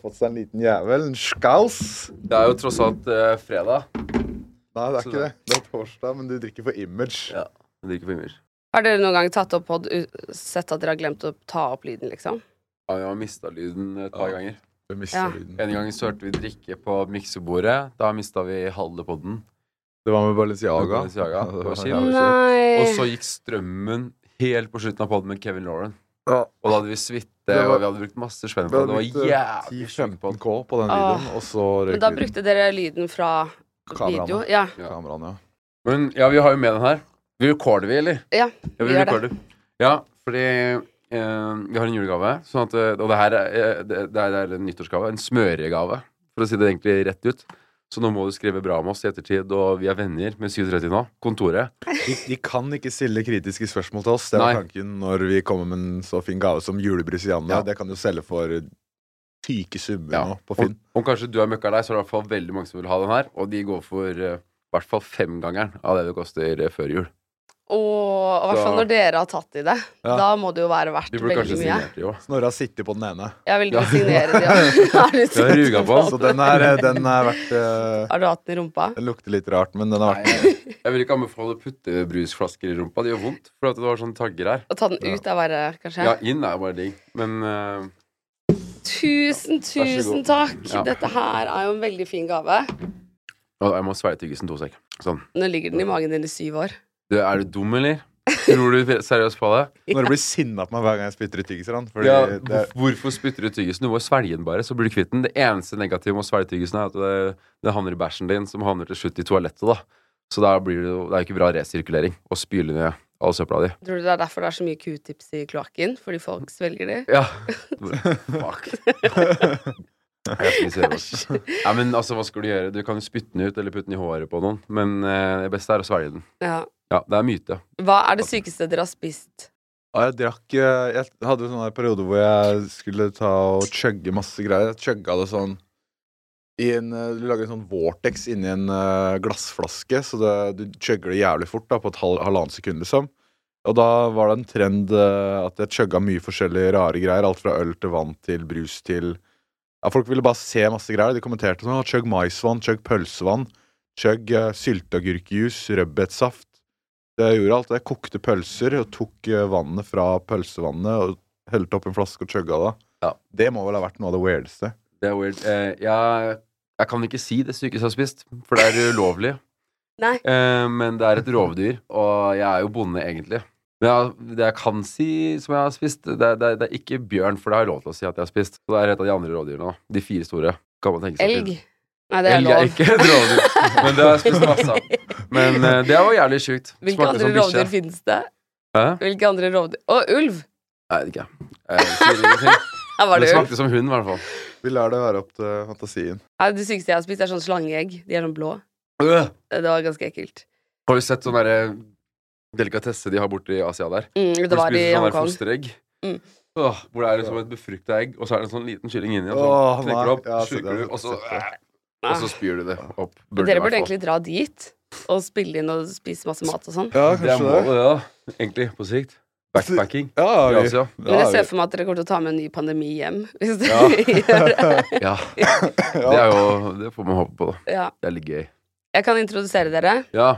Fått seg en liten jævel, en skaus. Det er jo tross alt eh, fredag. Nei, det er Så ikke det. Det er torsdag, men du drikker for image. Ja. jeg drikker for image. Har dere noen gang tatt opp pod, u- sett at dere har glemt å ta opp lyden, liksom? Ja, vi har mista lyden et par Ja. ganger. Du mister Ja. lyden. En gang så hørte vi drikke på miksebordet. Da mista vi halve podden. Det var med Balenciaga. Balenciaga. Ja, det var kjipt. Nei Og så gikk strømmen helt på slutten av podden med Kevin Lauren. Ja. Og da hadde vi suite, og vi hadde brukt masse spenn på det. Det var jævlig 10-15 kjipt. K på den videoen, og så røyk Men da brukte dere lyden fra Kameraene. video? Ja. Kameraene, ja. Men ja, vi har jo med den her. Vi recorder vi, eller? ja. Ja, Vi gjør det. Ja, fordi eh, vi har en julegave. Sånn at, eh, og det her er, eh, det, det er det er en nyttårsgave. En smøregave, for å si det egentlig rett ut. Så nå må du skrive bra om oss i ettertid, og vi er venner med 730 nå. Kontoret. De, de kan ikke stille kritiske spørsmål til oss. Det var Nei. tanken når vi kommer med en så fin gave som julebrus i Janne. Ja. Det kan du selge for tyke summer Ja. nå på Finn. om kanskje du er møkkalei, så er det i hvert fall veldig mange som vil ha den her. Og de går for i uh, hvert fall femgangeren av det det koster eh, før jul. Og i hvert fall når dere har tatt i det. Ja. Da må det jo være verdt veldig mye. signert jo. Snorre har sittet på den ene. Jeg vil ikke Ja. signere de. ja. Har ruga på. Så den er, den er verdt uh, Har du hatt den i rumpa? Den lukter litt rart, men den er Nei, verdt jeg vil ikke anbefale å putte brusflasker i rumpa. Det gjør vondt. For at det var sånne tagger her. Å ta den ut er verre, kanskje? Ja, inn er bare digg. Men uh, Tusen, tusen takk! Ja. Dette her er jo en veldig fin gave. jeg må sveie tyggisen to sek. Sånn. Nå ligger den i magen din i syv år. Du, er du dum, eller? Tror du seriøst på det? Når du blir sinna på meg hver gang jeg spytter ut tyggisen. Ja, er... hvorfor spytter du tyggisen? Du må svelge den bare, så blir du kvitt den. Det eneste negative med å svelge tyggisen er at det, det havner i bæsjen din, som havner til slutt i toalettet. da Så da blir det Det er jo ikke bra resirkulering å spyle ned all søpla di. Tror du det er derfor det er så mye q-tips i kloakken? Fordi folk svelger de? Ja. Fuck. Det. Ja, men altså, hva skal du gjøre? Du kan jo spytte den ut eller putte den i håret på noen, men eh, det beste er å svelge den. Ja. Ja, det er myte. Hva er det sykeste dere har spist? Ja, jeg drakk eh, Jeg hadde en sånn periode hvor jeg skulle ta og chugge masse greier. Jeg chugga det sånn i en, eh, Du lager en sånn vortex inni en eh, glassflaske, så det, du chugger det jævlig fort, da, på et halv, halvannet sekund, liksom. Og da var det en trend at jeg chugga mye forskjellige rare greier. Alt fra øl til vann til brus til Ja, folk ville bare se masse greier. De kommenterte sånn Chugg maisvann, chugg pølsevann, chugg uh, sylteagurkjuice, rødbetsaft. Jeg gjorde alt. Jeg kokte pølser og tok eh, vannet fra pølsevannet og helte oppi en flaske og chugga det. Ja. Det må vel ha vært noe av det weirdeste. Det er weird. Eh, jeg, jeg kan ikke si det sykeste jeg har spist, for det er ulovlig. Nei. Eh, men det er et rovdyr, og jeg er jo bonde, egentlig. Men jeg, det jeg kan si som jeg har spist, det, er- det, det er ikke bjørn, for det har jeg lov til å si at jeg har spist. Så det er et av de andre rovdyrene. De fire store. Kan man tenke seg Elg? Nei, det er lov. ikke et rovdyr, men det har jeg spist masse av. Men uh, det var jævlig sjukt. Hvilke Smakte andre rovdyr finnes det? Hæ? Hvilke andre rovdyr Å, ulv! Jeg vet ikke. Jeg sier ingenting. Det det smakte som hund, i hvert fall. Vi lar det være opp til fantasien. Nei, Det sykeste jeg har spist, er sånn slangeegg. De er sånn blå. Øh. Det var ganske ekkelt. Har du sett sånn derre delikatesse de har borte i Asia der? Mm, det de var i spiser sånn der Hongkong. fosteregg. Mm. Åh, hvor det er liksom et befrukta egg, og så er det en sånn liten kylling inni. Og så Åh, knekker du opp, Ja, sluker du, og så, sett og så spyr du det opp. Burde Dere burde egentlig dra dit og spille inn og spise masse mat og sånn. Ja, Det er målet, ja. Egentlig, på sikt. Backpacking Ja, vi, Asia. Men jeg ser for meg at dere kommer til å ta med en ny pandemi hjem. Hvis dere Ja. gjør det. Ja. Det er jo Det får man håpe på, da. Ja. Det er litt gøy. Jeg kan introdusere dere. Ja.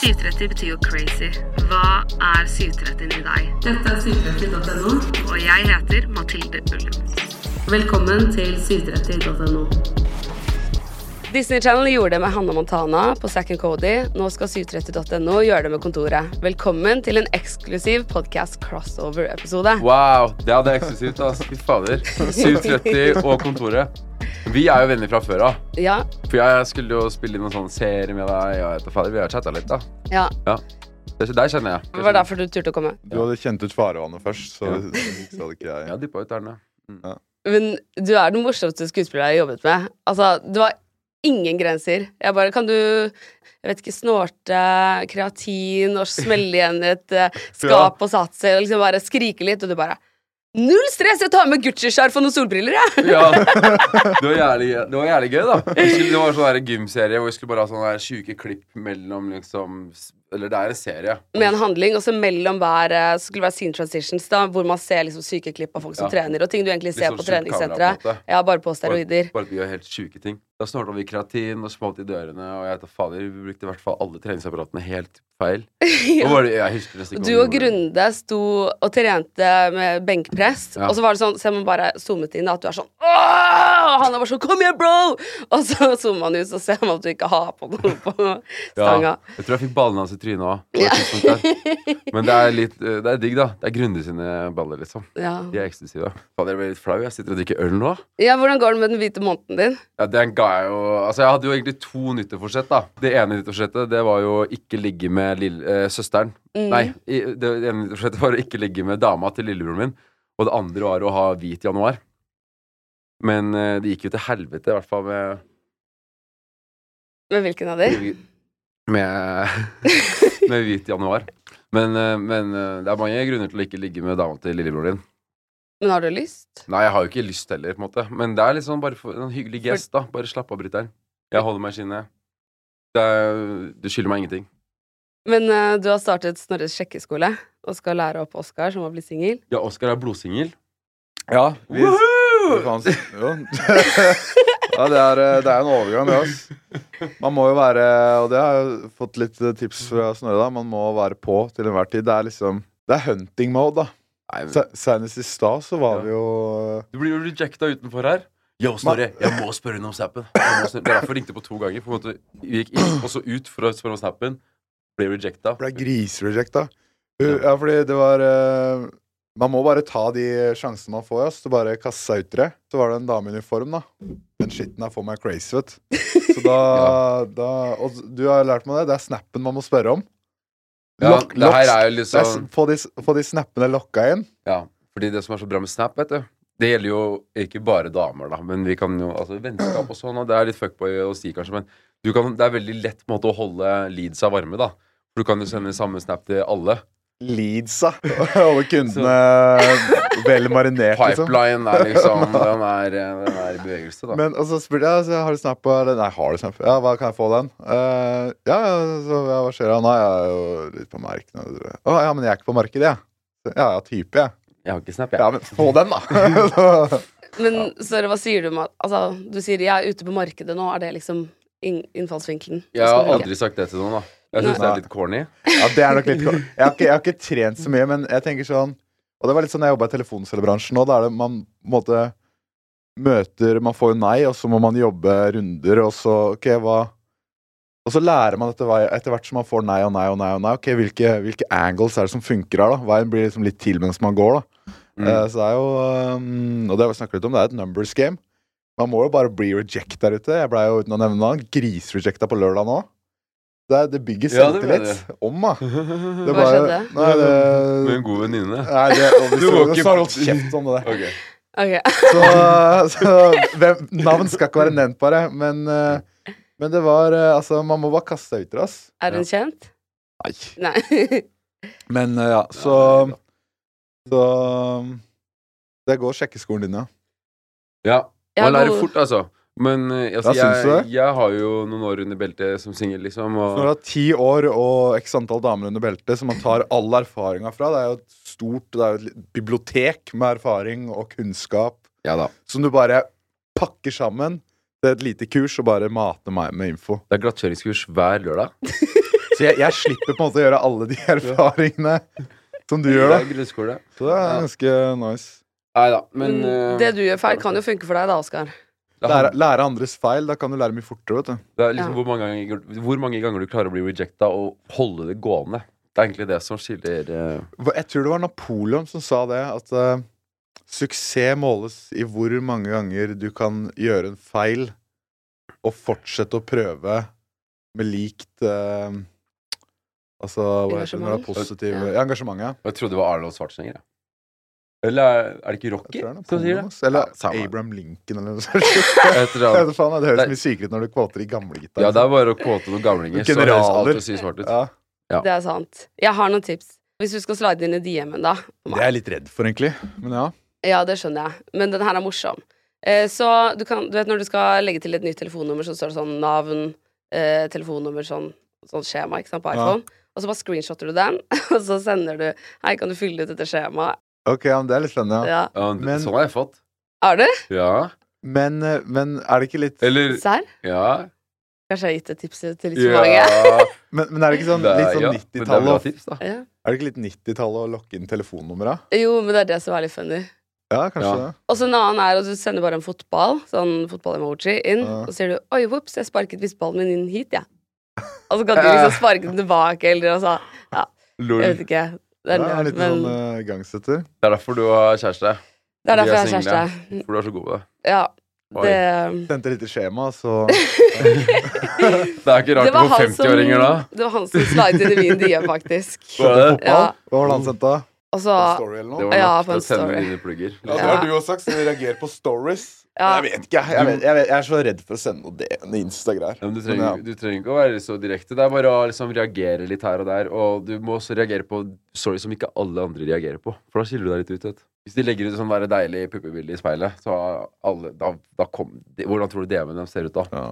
730 betyr jo crazy. Hva er 730 i deg? Dette er 730.no, og jeg heter Mathilde Ullum. Velkommen til 730.no. Disney Channel gjorde det med Hanna Montana på Zack and Cody. Nå skal 730.no gjøre det med Kontoret. Velkommen til en eksklusiv podcast crossover-episode. Wow, det hadde jeg eksklusivt. ass. Fy fader. 730 og Kontoret. Vi er jo venner fra før av. Ja, For jeg skulle jo spille inn en sånn serie med deg. Ja, jeg vet da fader, vi har chatta litt, da. ja. Det, er ikke deg, kjenner jeg. Det var derfor du turte å komme. Du hadde kjent ut farevannet først, så, Ja. så hadde ikke jeg Ja, dyppa ut tærne. Men du er den morsomste skuespilleren jeg har jobbet med. Altså, du har ingen grenser. Jeg bare Kan du jeg vet ikke, snorte kreatin og smelle igjen et eh, skap og satse og liksom bare skrike litt, og du bare Null stress! Jeg tar med Gucci-skjerf og noen solbriller, jeg! Ja. Det var jævlig, det var jævlig gøy, da. Skulle, det var sånn der gymserie hvor vi skulle bare ha sånne sjuke klipp mellom liksom Eller det er en serie. Med en handling, og så mellom hver eh, så skulle det være scene transitions, da, hvor man ser liksom syke klipp av folk som Ja. trener, og ting du egentlig ser sånn på treningssenteret. en. Ja, bare på steroider. Bare, bare helt sjuke ting. Da snorta vi kreatin og smalt i dørene, og jeg vet fader, vi brukte i hvert fall alle treningsapparatene helt feil. Og var det, jeg husker nesten ikke Du og. Grunde sto og trente med benkpress, Ja. og så var det sånn, ser man bare zoomet inn, at du er sånn Åh! Og han er bare sånn Kom igjen, bro! Og så zoomer man ut, så ser man at du ikke har på noe på stanga. Ja, jeg tror jeg fikk ballene hans i trynet òg. Men det er litt eh, Det er digg, da. Det er Grunde sine baller, liksom. Ja. De er eksklusive. Fader, jeg blir litt flau. Jeg sitter og drikker øl nå. ja, hvordan går det med den hvite måneden din? Ja, Den ga jeg jo Altså, jeg hadde jo egentlig to nyttårsforsett, da. Det ene nyttårsforsettet, det var jo ikke ligge med lille, eh, søsteren. Mm. Nei, det ene nyttårsforsettet var å ikke ligge med dama til lillebroren min. Og det andre var å ha hvit januar. Men eh, det gikk jo til helvete, i hvert fall med Med hvilken av de? Med, med hvit januar. Men, eh, men eh, det er mange grunner til å ikke ligge med dama til lillebroren din. Men har du lyst? Nei, jeg har jo ikke lyst heller, på en måte. Men det er liksom bare for en hyggelig gest, da. Bare slapp av, brutter'n. Jeg holder meg i skinnet. Du skylder meg ingenting. Men uh, du har startet Snorres sjekkeskole og skal lære opp Oskar, som har blitt singel. Ja, Oskar er blodsingel. Ja, vi det ja det, er, eh, det er en overgang, det. ass. Man må jo være Og det har jeg fått litt tips fra Snorre. da Man må være på til enhver tid. Det er liksom Det er hunting mode, da. Senest i stad så var Ja. vi jo eh, du blir jo rejecta utenfor her. Yo, Snorre, jeg må spørre henne om snappen. Det er derfor jeg ringte på to ganger. På en måte, vi gikk inn og så ut for å spørre om snappen. Ble rejecta. ble griserejecta. Ja, fordi det var uh, Man må bare ta de sjansene man får, ass, til bare kaste seg ut i det. Så var det en dame i uniform, da. Den skitten her får meg crazy, vet du. Så da, da Og du har lært meg det. Det er snappen man må spørre om. Ja, Lokk- det her er jo liksom Få de, få de snappene lokka inn. Ja, fordi det som er så bra med Snap, vet du Det gjelder jo ikke bare damer, da, men vi kan jo Altså vennskap og sånn, og det er litt fuckboy å si, kanskje, men du kan, det er veldig lett måte å holde leadsa varme, da. For du kan jo sende samme Snap til alle. Leadsa. Alle kundene vel marinert, liksom. Pipeline er liksom Den er, den er i bevegelse, da. Men, og så spurte jeg så har du snap på eller, Nei, har du snap? Ja, hva kan jeg få den? Uh, ja, så ja, hva skjer da? Nei, jeg er jo litt på markedet. Å ja, men jeg er ikke på markedet, jeg. Ja. Ja, ja, type, jeg. Jeg har ikke Snap, jeg. Ja, men få den, da! Men Søre, hva sier du om at Altså, du sier 'jeg er ute på markedet nå'. Er det liksom innfallsvinkelen? Jeg har aldri sagt det til noen, da. Jeg syns det er litt corny. ja, det er nok litt Jeg har, ikke, jeg har ikke trent så mye, men jeg tenker sånn Og det var litt sånn jeg jobba i telefonselgerbransjen nå. Da er det man måte møter Man får jo nei, og så må man jobbe runder, og så OK, hva Og så lærer man etter, etter hvert som man får nei og nei og nei. og nei Ok, hvilke, hvilke angles er det som funker her, da? Veien blir liksom litt til mens man går, da. Mm. Uh, så det er jo um, Og det har vi snakket litt om, det er et numbers game. Man må jo bare bli reject der ute. Jeg blei jo uten å nevne navn grisrejecta på lørdag nå. Det, det bygger Ja, det selvtillit. Om, da. Det Hva bare- skjedde? Nei, det, Med en god venninne. nei, det og hvis Du du, må ikke- så har du holdt kjeft om det. Okay. okay. Så, så hvem, navn skal ikke være nevnt, bare. Men, eh, men det var eh, Altså, man må bare kaste seg ut i det. Er hun kjent? Nei. Nei. Men eh, ja, så Så Det går sjekkeskolen din, ja. Ja. Man lærer fort, altså. Men eh, altså, jeg, jeg har jo noen år under beltet som singel, liksom. Når du Og har ti år og x antall damer under beltet, som man tar all erfaringa fra Det er jo et stort det er jo et bibliotek med erfaring og kunnskap ja da. som du bare pakker sammen til et lite kurs og bare mater meg med info. Det er glattkjøringskurs hver lørdag. Så jeg, jeg slipper på en måte å gjøre alle de erfaringene som du gjør, Det da. Så det er Ja. ganske nice. Nei da, men eh, det du gjør feil, kan jo funke for deg da, Oskar. Lære, lære andres feil. Da kan du lære mye fortere, vet du. det er liksom Ja. hvor, mange ganger, hvor mange ganger du klarer å bli rejecta og holde det gående. Det er egentlig det som skiller uh... Jeg tror det var Napoleon som sa det, at uh, suksess måles i hvor mange ganger du kan gjøre en feil og fortsette å prøve med likt uh, Altså hva heter det det er Engasjement? positiv Ja. ja, Engasjement, ja. Jeg trodde det var Arnold Schwarzenegger. jeg. Eller er, er det ikke Rocky det er som sier det? Eller Ja. Abraham Lincoln, eller noe sånt. Et Jeg annet. vet faen, det høres Det- mye sykere ut når du kvoter de gamle gutta. Ja, det er bare å kvote noen gamlinger, så høres alt sykt svart ut. Ja, Ja. Det er sant. Jeg har noen tips. Hvis du skal slide inn i DM-en, da. Det er jeg litt redd for, egentlig. Men ja. Ja, det skjønner jeg. Men den her er morsom. Eh, så du kan Du vet når du skal legge til et nytt telefonnummer, så står det sånn navn, eh, telefonnummer, sånn, sånn skjema, ikke sant, på Ja. iPhone. Og så bare screenshotter du den, og så sender du Hei, kan du fylle ut dette skjemaet? Ok, ja, men det er litt spennende. Ja. Ja. Ja, Men- sånn har jeg fått. Er det? Ja. Men, eh, men er det ikke litt Eller Serr? Ja. Kanskje jeg har gitt et tips til litt for mange? ja. Men, men er det ikke sånn, Det er- litt sånn ja, men det er 90-tallet bra tips, da. Ja. Er det ikke litt 90-tallet å lokke inn telefonnumra? Jo, men det er det som er litt funny. Ja, kanskje Ja. det. Og så en annen er at du sender bare en fotball, sånn fotball-emoji, inn, Ja. og så sier du 'oi, vops, jeg sparket visst ballen min inn hit, jeg'. Og så kan du liksom sparke den tilbake, eller altså Ja, Jeg vet ikke. Det er, Ja, litt men sånn uh, igangsetter. Det er derfor du har kjæreste. det er derfor er jeg har kjæreste. For du er så god på det. Ja. Det, Sendte litt i skjema, så Det er ikke rart det var 50-åringer da. Det var han som slidet i min DM, faktisk. Var det? Ja. Hva var det han sendte? Altså, på Story eller Det noe? nok Ja, på en story. plugger. Ja, det har du også sagt, så vi reagerer på stories. Ja. Jeg vet ikke, jeg. Vet, jeg, vet, jeg er så redd for å sende noe det- noe Insta-greier. Ja, men du, Men trenger, ja. du trenger ikke å være så direkte. Det er bare å liksom reagere litt her og der. Og du må også reagere på sorry som ikke alle andre reagerer på. For da skiller du deg litt ut. Vet. Hvis de legger ut sånn der deilig puppebilde i speilet, så alle da, da kom, de, Hvordan tror du DM-en deres ser ut da? Ja.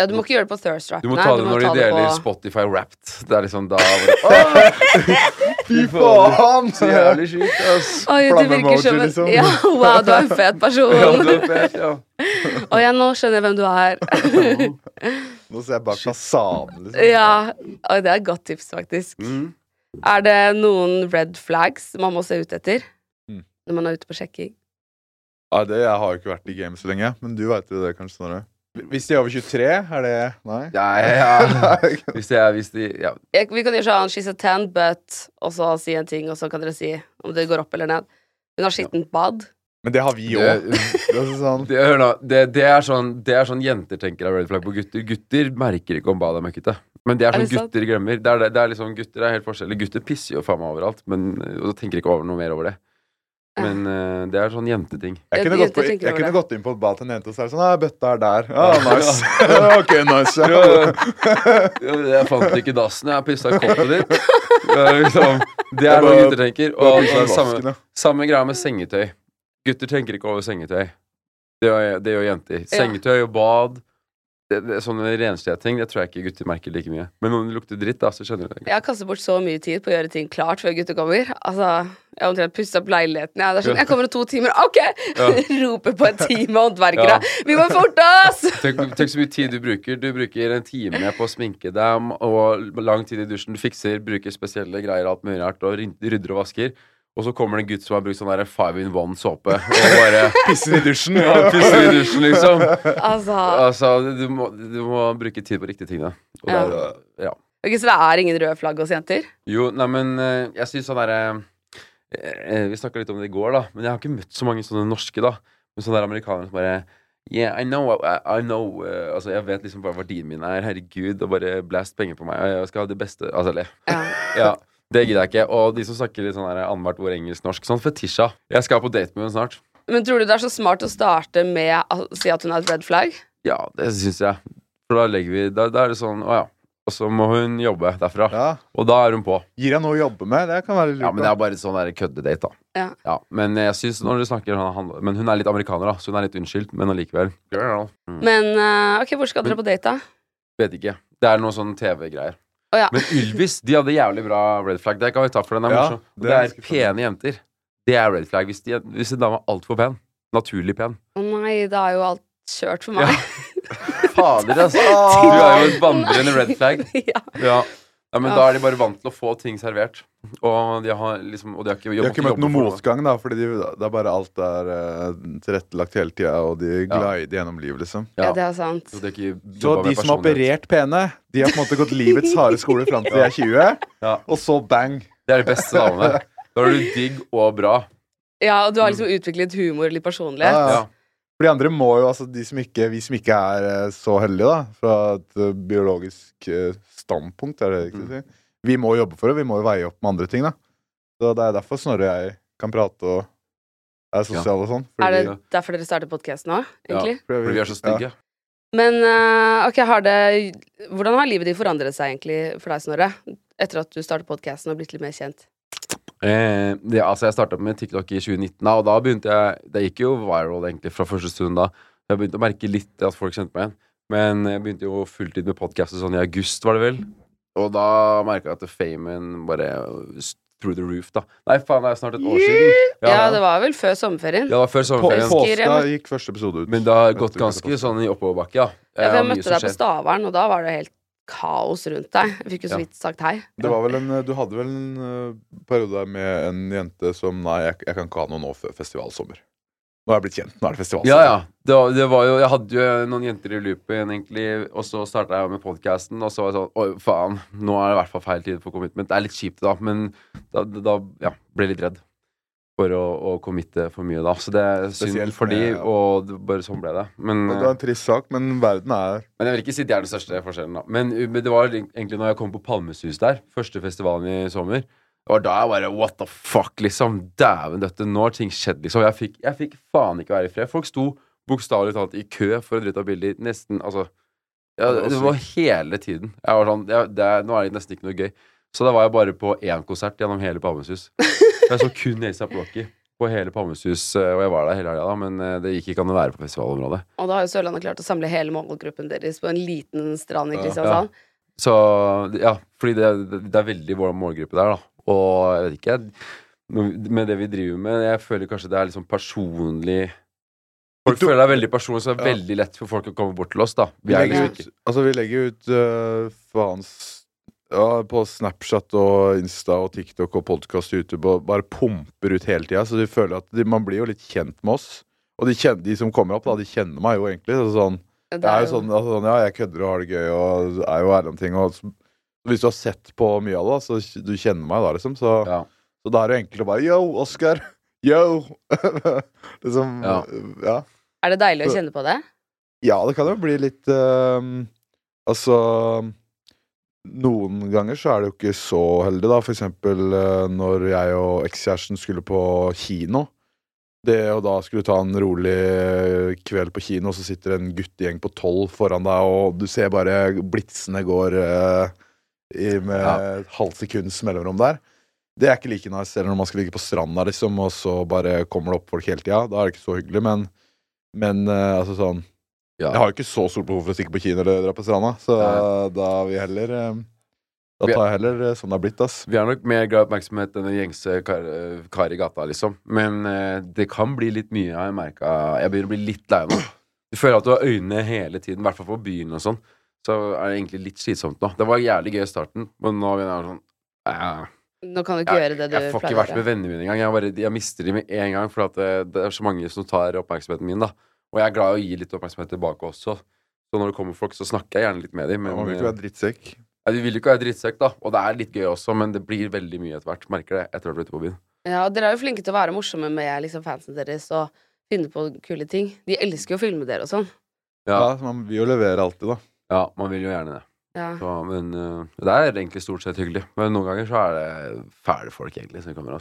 Ja, du må ikke gjøre det på thirst trap. Du må Nei, ta det når de deler på- Spotify Wrapped. Det er liksom da Fy faen! Så jævlig sjukt, ass. Oi, du virker som en liksom. Ja, wow, du er en fet person. Ja, du er fet, ja. Og ja, nå skjønner jeg hvem du er. Nå ser jeg bak fasaden, liksom. ja. Oi, det er et godt tips, faktisk. Mm. Er det noen red flags man må se ut etter Mm. når man er ute på sjekking? Ja, det, jeg har jo ikke vært i gamet så lenge, men du veit jo det kanskje, Snorre. Hvis de er over 23, er det Nei? Ja, ja, ja. Hvis de er hvis de, ja. Jeg, vi kan gjøre sånn she's a ten, but Og så si en ting, og så kan dere si om det går opp eller ned. Hun har skittent bad. Men det har vi Det, òg. Det er sånn det, hør nå, det, det, er sånn, det er sånn jenter tenker er red flag på gutter. Gutter merker ikke om badet er møkkete. Men det er Er sånn det gutter glemmer. Det er, det, det er liksom, gutter er helt forskjellige. Gutter pisser jo faen meg overalt, men, og tenker ikke over noe mer over det. Men uh, det er sånn jenteting. Jeg kunne, gått, på, jeg, jeg kunne gått inn på et bad til en jente, og så er det sånn ah, bøtta er der. Ah, nice. ok, nice. Ja, Ja. ja, Jeg fant ikke dassen, jeg pissa i koppet ditt. Det liksom, det er noe gutter tenker. Og, Og, og samme, samme greia med sengetøy. Gutter tenker ikke over sengetøy. Det gjør, det gjør jenter. Sengetøy og bad. Det, det, sånne renslige Det tror jeg ikke gutter merker like mye. Men om det lukter dritt, da, så skjønner du det. Jeg har kastet bort så mye tid på å gjøre ting klart før gutter kommer. Altså, Jeg har omtrent pusset opp leiligheten. Er sånn, jeg kommer om to timer. OK! Ja. Roper på en time håndverkere. Ja. Vi må forte oss! Tenk, tenk så mye tid du bruker. Du bruker en time på å sminke dem og lang tid i dusjen. Du fikser, bruker spesielle greier, alt mulig rart, og rydder og vasker. Og så kommer det en gutt som har brukt sånn der five in one-såpe og bare Pisser i dusjen. ja, pisser i dusjen, liksom. Altså, Altså, du må, du må bruke tid på riktige ting, da. Og Ja. det er, ja. ok, Så det er ingen røde flagg hos jenter? Jo, nei, men eh, jeg syns sånn derre eh, Vi snakka litt om det i går, da. Men jeg har ikke møtt så mange sånne norske, da. Men sånne der amerikanere som bare Yeah, I know, I, I know eh, Altså, jeg vet liksom hva verdien min er. Herregud, og bare blast penger på meg. Jeg skal ha det beste Altså, le. Ja. Ja, det gidder jeg ikke. Og de som snakker litt sånn annethvert ord engelsk-norsk. Sånn fetisja. Jeg skal på date med henne snart. Men tror du det er så smart å starte med å si at hun er et red flag? Ja, det syns jeg. For da legger vi Da, da er det sånn Å ja. Og så må hun jobbe derfra. Ja. Og da er hun på. Gir jeg noe å jobbe med? Det kan være lurt. Ja, men det er bare sånn der køddedate, da. Ja. Men jeg synes når du snakker Men hun er litt amerikaner, da, så hun er litt unnskyldt, men allikevel. Girl. Mm. Men eh, ok, hvor skal dere Men- på date, da? Vet ikke. Det er noe sånn TV-greier. Å ja. Men Ylvis, de hadde jævlig bra red flag. Det kan vi ta for den. er Ja, morsom. det Det er pene jenter. Det er red flag. Hvis, de, hvis en dame er altfor pen, naturlig pen Å nei, da er jo alt kjørt for meg. Fader, altså. Du er jo et vandrende red flag. ja. Ja. ja, men Ja. da er de bare vant til å få ting servert. Og de har liksom Og de har ikke, De har ikke møtt noen motgang, da, fordi de, det er bare alt er uh, tilrettelagt hele tida, og de glider gjennom livet, liksom. Ja. ja, det er sant. Så de ikke Så de som har operert pene, de har på en måte gått livets harde skole fram til de er 20, Ja. og så bang. Det er de beste damene. Da er du digg og bra. Ja, og du har liksom utviklet humor, litt personlighet. Ja, ja. Ja. For de andre må jo, altså de som ikke, vi som ikke er eh, så heldige, da, fra et eh, biologisk eh, standpunkt, er det riktig å si, vi må jobbe for det. Vi må jo veie opp med andre ting, da. Så det er derfor Snorre og jeg kan prate og er sosiale og sånn. Er det vi- derfor dere starter podkast nå, egentlig? Ja, Fordi vi er så stygge. Men eh, ok, har det Hvordan har livet ditt forandret seg egentlig for deg, Snorre? Etter at du startet podkasten og blitt litt mer kjent? Eh, det, altså jeg starta med TikTok i 2019, da, og da begynte jeg Det gikk jo viral egentlig fra første stund da. Jeg begynte å merke litt at folk kjente meg igjen. Men jeg begynte jo fulltid med podkast sånn i august, var det vel. Og da merka jeg at famen bare through the roof, da. Nei, faen, det er snart et år siden. Ja, det var vel før sommerferien. Ja, det var før sommerferien. På påska gikk første episode ut. Men det har gått ganske sånn i oppoverbakke, ja. Ja, for jeg møtte deg på. Stavern, og da var det helt kaos rundt deg. Jeg fikk jo så vidt sagt hei. Det var vel en, du hadde vel en eh, periode der med en jente som Nei, jeg, jeg kan ikke ha noe nå før festivalsommer. Nå er jeg blitt kjent. Nå er det festivalsommer. Ja, ja. Det var, det var jo, jeg hadde jo noen jenter i loopen, egentlig, og så starta jeg med podkasten, og så var jeg sånn Oi, faen, nå er det i hvert fall feil tid for commitment. Det er litt kjipt, da, men da, da ja, ble jeg litt redd for å, å committe for mye, da. Så det er synd for de, med- og det, bare sånn ble det. Men, Det var en trist sak, men verden er men jeg vil ikke si det er den største forskjellen, da. Men, men det var egentlig når jeg kom på Palmesus der, første festivalen i sommer. Det var da jeg bare What the fuck, liksom. Dæven døtte, nå har ting skjedd, liksom. Jeg fikk, jeg fikk faen ikke være i fred. Folk sto bokstavelig talt i kø for å ta bilder. Nesten, altså ja, Ja, det var hele tiden. Jeg var sånn ja, det er, Nå er det nesten ikke noe gøy. Så da var jeg bare på én konsert gjennom hele Palmesus. Jeg så kun ASAP Rocky på hele Palmesus, eh, og jeg var der hele helga, da, men eh, det gikk ikke an å være på festivalområdet. Og da har jo Sørlandet klart å samle hele målgruppen deres på en liten strand i Ja. Kristiansand. Så ja, fordi det, det, er veldig vår målgruppe der, da. Og jeg vet ikke Med det vi driver med, jeg føler kanskje det er liksom personlig Folk føler det er veldig personlig, så det er Ja. veldig lett for folk å komme bort til oss, da. Vi Vi er legger liksom ut, altså, vi legger ut uh, faens ja, På Snapchat og Insta og TikTok og podkast og YouTube og bare pumper ut hele tida. Så de føler at de, man blir jo litt kjent med oss. Og de, kjenner, de som kommer opp, da, de kjenner meg jo egentlig. Så sånn, det er jo sånn, altså, sånn Ja, jeg kødder og har det gøy og er jo ærlig om ting. Og så, hvis du har sett på mye av det, så du kjenner meg da, liksom. Så, Ja. så da er det enkelt å bare Yo, Oskar! Yo! liksom Ja. ja. Er det deilig å kjenne på det? Ja, det kan jo bli litt uh, Altså Noen ganger så er det jo ikke så heldig, da. For eksempel eh, når jeg og ekskjæresten skulle på kino. Det å da skulle ta en rolig kveld på kino, så sitter en guttegjeng på tolv foran deg, og du ser bare blitsene går eh, i, med Ja. et halvt sekunds mellomrom der. Det er ikke like nice eller når man skal ligge på stranda, liksom, og så bare kommer det opp folk hele tida. Da er det ikke så hyggelig, men, men eh, altså sånn Ja. jeg har jo ikke så stort behov for å stikke på kino eller dra på stranda, så Nei. da vil jeg heller eh, Da tar jeg heller sånn det har blitt, ass. Vi er nok mer glad i oppmerksomhet enn en gjengse kar, kar i gata, liksom. Men eh, det kan bli litt mye, har jeg merka. Jeg begynner å bli litt lei nå. Du føler at du har øynene hele tiden, i hvert fall på byen og sånn. Så er det egentlig litt slitsomt nå. Det var jævlig gøy i starten, men nå begynner jeg sånn eh, Nå kan du ikke jeg, gjøre det du pleier. jeg får ikke vært med vennene mine engang. Jeg, bare, jeg mister dem med en gang, for at det, det er så mange som tar oppmerksomheten min. da Og jeg er glad i å gi litt oppmerksomhet tilbake også. Så når det kommer folk, så snakker jeg gjerne litt med dem. Men Man vil ikke eh, være drittsekk. ja, de vil jo ikke være drittsekk, da. Og det er litt gøy også, men det blir veldig mye etter hvert. Merker det etter å ha blitt ute på byen. Ja, og dere er jo flinke til å være morsomme med liksom, fansen deres og finne på kule ting. De elsker jo å filme dere og sånn. Ja. Ja, man vil jo levere alltid, da. ja man vil jo gjerne det. Ja. Så, men uh, det er egentlig stort sett hyggelig. Men noen ganger så er det fæle folk, egentlig, som kommer.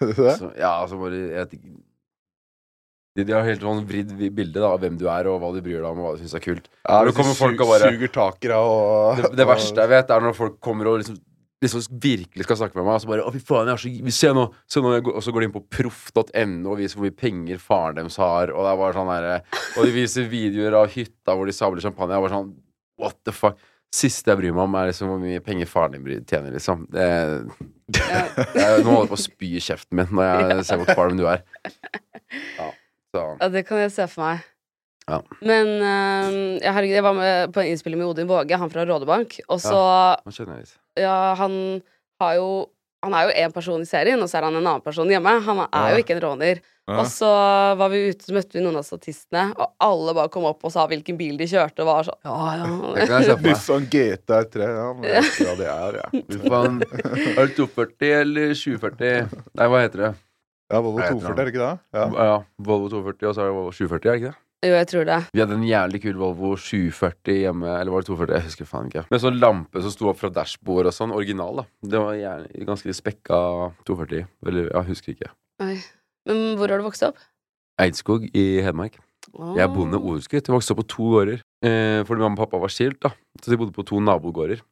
Det? Så, ja, altså bare jeg de, de har helt sånn vridd bilde da, av hvem du er, og hva du bryr deg om, og hva du syns er kult. Ja, Når det kommer folk og bare- suger tak i og Det, det verste jeg vet, er når folk kommer og liksom liksom virkelig skal snakke med meg, og så bare 'Å, fy faen, jeg er så Se nå!' Se nå og så går de inn på proff.no og viser hvor mye penger faren deres har, og det er bare sånn derre Og de viser videoer av hytta hvor de sabler champagne. Jeg er bare sånn What the fuck? Siste jeg bryr meg om, er liksom hvor mye penger faren din tjener, liksom. Det, jeg, nå holder jeg på å spy i kjeften min når jeg ser hvor kvalm du er. Ja, så Ja, det kan jeg se for meg. Ja. Men uh, ja, herregud, jeg var med på en innspilling med Odin Våge, han fra Rådebank. Og så ja. Ja, han har jo Han er jo én person i serien, og så er han en annen person hjemme. Han er jo ikke en råner. Ja. Og så var vi ute, så møtte vi noen av statistene, og alle bare kom opp og sa hvilken bil de kjørte, og var sånn Ja, Det ja. kan jeg se for meg. Nissan GTR 3, ja. Men jeg vet ikke hva det er, ja. Er 240 eller 740? Nei, hva heter det? Ja, Volvo 240, er det ikke det? Ja. Ja, Volvo 240, og så er det Volvo 740, er det ikke det? Jo, jeg tror det. Vi hadde en jævlig kul Volvo 740 hjemme, eller var det 240? Jeg husker faen ikke. Med sånn lampe som sto opp fra dashbordet og sånn. Original, da. Det var jævlig, ganske spekka 240. Eller, jeg husker ikke. Oi. Men hvor har du vokst opp? Eidskog i Hedmark. Jeg er bonde odelsgutt. Jeg vokste opp på to gårder. Eh, fordi mamma og pappa var skilt, da. Så de bodde på to nabogårder.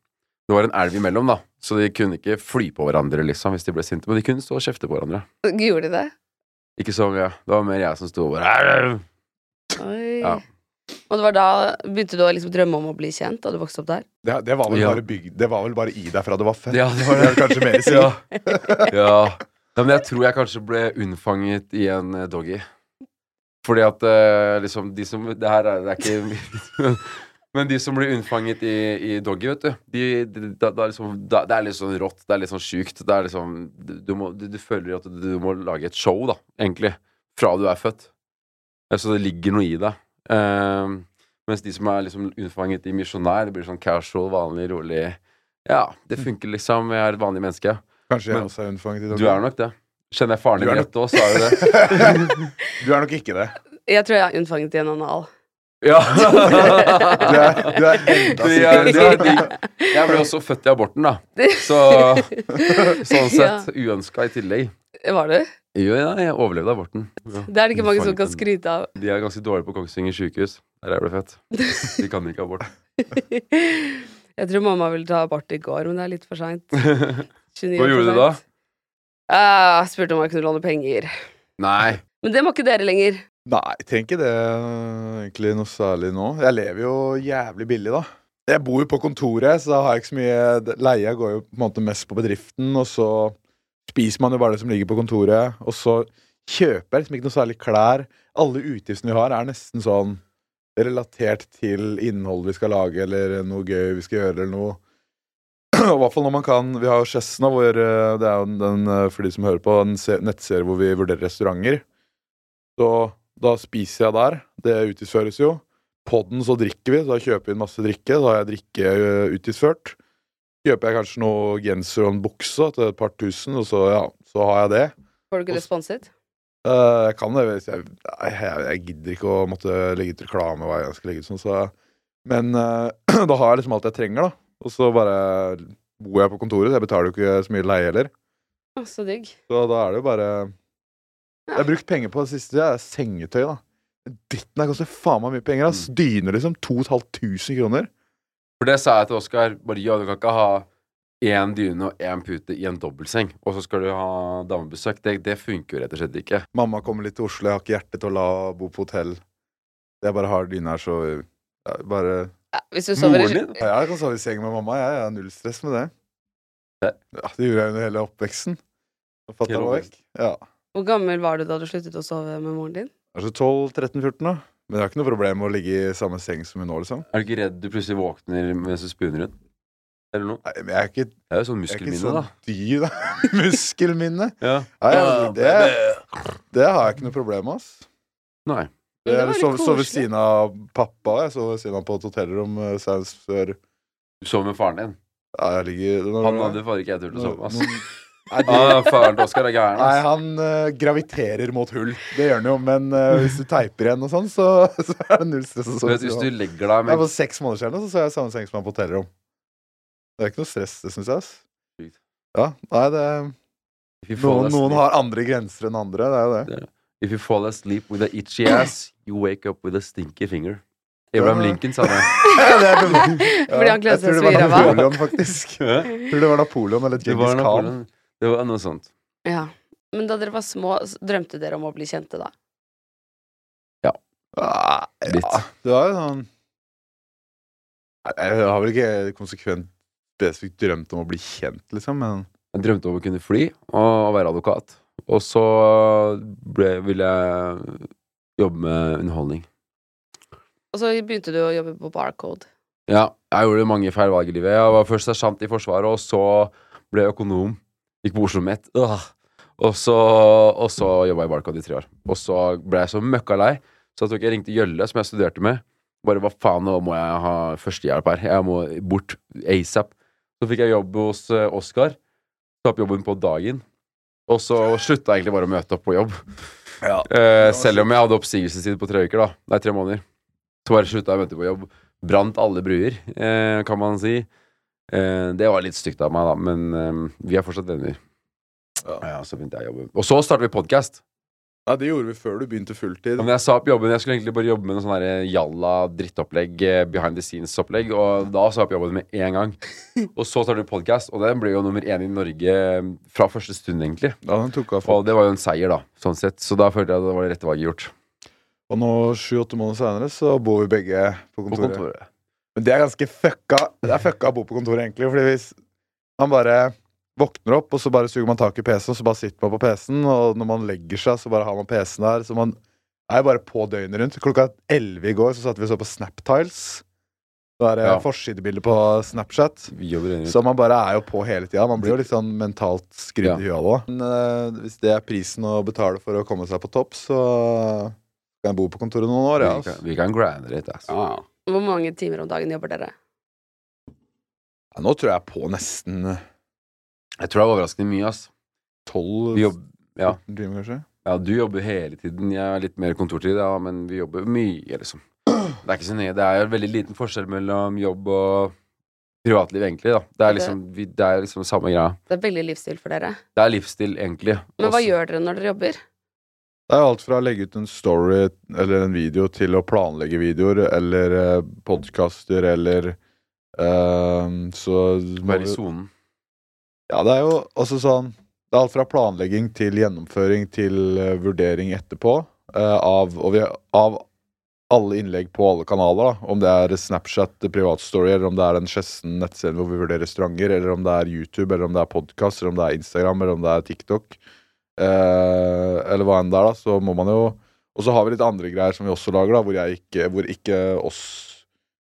Det var en elv imellom, da, så de kunne ikke fly på hverandre liksom hvis de ble sinte. Men de kunne stå og kjefte på hverandre. Gjorde de det? Ikke så mye. Det var mer jeg som sto og bare Oi. Ja. Og det var da begynte du å liksom drømme om å bli kjent da du vokste opp der? Det, det, var vel Ja. bare bygd, det var vel bare i deg fra du var født. Ja, det var Det kanskje mer i si. Ja. ja. ja. Men jeg tror jeg kanskje ble unnfanget i en eh, doggy. Fordi at eh, liksom de som Det her er, det er ikke Men de som blir unnfanget i, i doggy, vet du de, de, de, de er liksom, Det er litt sånn rått, det er litt sånn sjukt. Det er liksom Du, du, må, du, du føler at du, du må lage et show, da, egentlig. Fra du er født. Så det ligger noe i deg. Eh, mens de som er liksom unnfanget i misjonær, det blir sånn casual, vanlig, rolig. Ja, det funker liksom. Jeg er et vanlig menneske. Kanskje jeg Men- også er unnfanget i doggy. Du er nok det. Kjenner jeg faren Du din rett òg, så er du det. Du er nok ikke det. Jeg tror jeg er unnfanget i en anal. Ja. Er, er enda Det er- det er sikrere. Jeg ble også født i aborten, da. Så sånn sett uønska i tillegg. Var det? Jo, ja, jeg overlevde aborten. Ja. Det er det ikke mange som kan skryte av. De er ganske dårlige på Kongsvinger sykehus, der jeg ble født. De kan ikke abort. Jeg tror mamma ville ta abort i går, men det er litt for seint. Hva gjorde du da? Uh, spurte om jeg kunne låne penger. Nei. Men det må ikke dere lenger. Nei, jeg trenger ikke det egentlig noe særlig nå. Jeg lever jo jævlig billig, da. Jeg bor jo på kontoret, så da har jeg ikke så mye Leia går jo på en måte mest på bedriften, og så spiser man jo bare det som ligger på kontoret, og så kjøper jeg liksom ikke noe særlig klær. Alle utgiftene vi har, er nesten sånn relatert til innhold vi skal lage, eller noe gøy vi skal gjøre, eller noe. I hvert fall når man kan Vi har jo Chesna, hvor eh, det er jo den, eh, for de som hører på, en nettserie hvor vi vurderer restauranter. Så da spiser jeg der. Det utgiftsføres jo. Podden så drikker vi, så da kjøper vi en masse drikke. Da har jeg drikke utgiftsført. Kjøper jeg kanskje noe genser og en bukse til et par tusen, og så, ja, så har jeg det. Får du ikke det sponset? Uh, jeg kan det hvis jeg, nei, jeg, jeg gidder ikke å måtte legge ut reklame hva jeg skal legge ut sånn, så Men uh, da har jeg liksom alt jeg trenger, da. Og så bare bor jeg på kontoret, så jeg betaler jo ikke så mye leie heller. Så digg. Så da er det jo bare Jeg har brukt penger på det siste. Det er sengetøy, da. Dritten her koster faen meg mye penger. ass. Dyner, liksom. 2500 kroner. For det sa jeg til Oskar. Maria, ja, du kan ikke ha én dyne og én pute i en dobbeltseng, og så skal du ha damebesøk. Det, det funker jo rett og slett ikke. Mamma kommer litt til Oslo. Jeg har ikke hjerte til å la bo på hotell. Jeg bare har dyne her, så ja, bare Ja, hvis du sover i Moren din? ja, Jeg kan sove i seng med mamma. Jeg, jeg har null stress med det. Ja, det gjorde jeg under hele oppveksten. Da fatter'n var vekk. Ja. Hvor gammel var du da du sluttet å sove med moren din? Kanskje 12-13-14, da. Men jeg har ikke noe problem med å ligge i samme seng som hun nå, liksom. Er du ikke redd du plutselig våkner mens du spooner rundt? Eller noe? Nei, men jeg er ikke, Det er jo sånn jeg er muskelminne, sånn da. dyr, da. Muskelminne. Ja. Nei, altså, det, det har jeg ikke noe problem med, ass. Nei. Det det er sove, sove ved siden av pappa. Jeg sov ved siden av på et hotellrom eh, senest før Du sov med faren din. Ja, jeg ligger Han hadde faen ikke jeg turt å sove med, ass. Nei, Ah, faren til Oskar er gæren, Nei, han uh, graviterer mot hull. Det gjør han jo, men uh, hvis du teiper igjen og sånn, så, så er det null stress. vet, hvis du av. legger deg med For seks måneder siden så så jeg samme seng som han på hotellrom. Det er ikke noe stress, det syns jeg. ass. Ja, nei, det If you fall noen, noen har andre grenser enn andre. Det er jo det. If you fall asleep with a itchy ass, you wake up with a stinky finger. Abraham Lincoln sa det. Fordi han er det. så i ræva. jeg tror det var. Napoleon, faktisk. Jeg tror det var Napoleon eller var, Khan. Det var noe sånt. Ja. Men da dere var små, drømte dere om å bli kjente da? Ah, Litt. Ja, det var jo sånn Jeg har vel ikke konsekvent spesifikt drømt om å bli kjent, liksom, men Jeg drømte om å kunne fly og være advokat. Og så ble, ville jeg jobbe med underholdning. Og så begynte du å jobbe på Barcode. Ja, jeg gjorde mange feil valg i livet. Jeg var først sersjant i Forsvaret, og så ble jeg økonom. Gikk på Oslo Met. Øh. Og så, og så jobba jeg i Barcode i tre år. Og så ble jeg så møkka lei, så jeg tok jeg ringte Gjølle, som jeg studerte med. Bare hva faen, nå må jeg ha førstehjelp her. Jeg må bort asap. Så fikk jeg jobb hos Oskar. Tok opp jobben på dagen. Og så slutta jeg egentlig bare å møte opp på jobb. Eh, selv om jeg hadde oppsigelsestid på tre uker, da. Nei, tre måneder. Så bare slutta jeg å møte på jobb. Brant alle bruer, eh, kan man si. Eh, det var litt stygt av meg, da, men eh, vi er fortsatt venner. Ja. så begynte jeg å jobbe. Og så startet vi podkast. Ja, det gjorde vi før du begynte fulltid. Men jeg sa opp jobben. Jeg skulle egentlig bare jobbe med noe sånn jalla drittopplegg, eh, behind the scenes-opplegg, og da sa jeg opp jobben med en gang. Og så startet vi podkast, og den ble jo nummer én i Norge eh, fra første stund, egentlig. Ja, den tok av Og det var jo en seier, da, sånn sett. Så da følte jeg at det var det rette valget gjort. Og nå, sju-åtte måneder senere, så bor vi begge på På kontoret. Men det er ganske fucka. Det er fucka å bo på kontoret, egentlig. Fordi hvis man bare våkner opp, og så bare suger man tak i PC-en, og så bare sitter man på PC-en, og når man legger seg, så bare har man PC-en der. Så man er jo bare på døgnet rundt. Klokka elleve i går så satt vi og så på Snaptiles. Det er Ja. ja. forsidebilde på Snapchat. Så man bare er jo på hele tida. Man blir jo litt sånn mentalt skrudd Ja. i huet av det. Men uh, hvis det er prisen å betale for å komme seg på topp, så kan jeg bo på kontoret noen år, ja. vi, kan, vi kan grande litt, altså. Hvor mange timer om dagen jobber dere? ja. Nå tror jeg på nesten Jeg tror det er overraskende mye, ass. tolv ja. timer, kanskje. Ja, du jobber hele tiden. Jeg har litt mer kontortid, ja, men vi jobber mye, liksom. Det er ikke så nøye. Det er veldig liten forskjell mellom jobb og privatliv, egentlig, da. Det er liksom, vi, det er liksom samme greia. Det er veldig livsstil for dere. Det er livsstil, egentlig. Men hva Også- gjør dere når dere jobber? Det er alt fra å legge ut en story eller en video til å planlegge videoer eller uh, podkaster eller eh, Så Være i sonen. Ja, det er jo altså sånn Det er alt fra planlegging til gjennomføring til eh, vurdering etterpå eh, av, vi, av alle innlegg på alle kanaler. da Om det er Snapchat, privatstory, eller om det er den Skjessen nettsiden hvor vi vurderer restauranter, eller om det er YouTube, eller om det er podkast, eller om det er Instagram, eller om det er TikTok. Eh, eller hva enn det er, da. Så må man jo Og så har vi litt andre greier som vi også lager, da hvor, jeg ikke, hvor ikke oss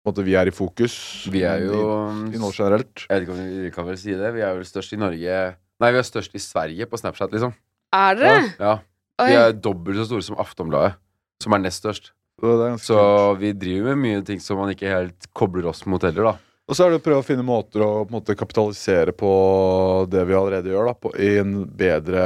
på en måte, Vi er i fokus. Vi er jo i, innhold generelt. Jeg vet ikke om vi, kan vel si det. Vi er vel størst i Norge Nei, vi er størst i Sverige på Snapchat, liksom. Er dere? Ja. Vi er dobbelt så store som Aftonbladet, som er nest størst. Så er vi driver med mye ting som man ikke helt kobler oss mot heller, da. Og så er det å prøve å finne måter å på en måte, kapitalisere på det vi allerede gjør, da, på, i en bedre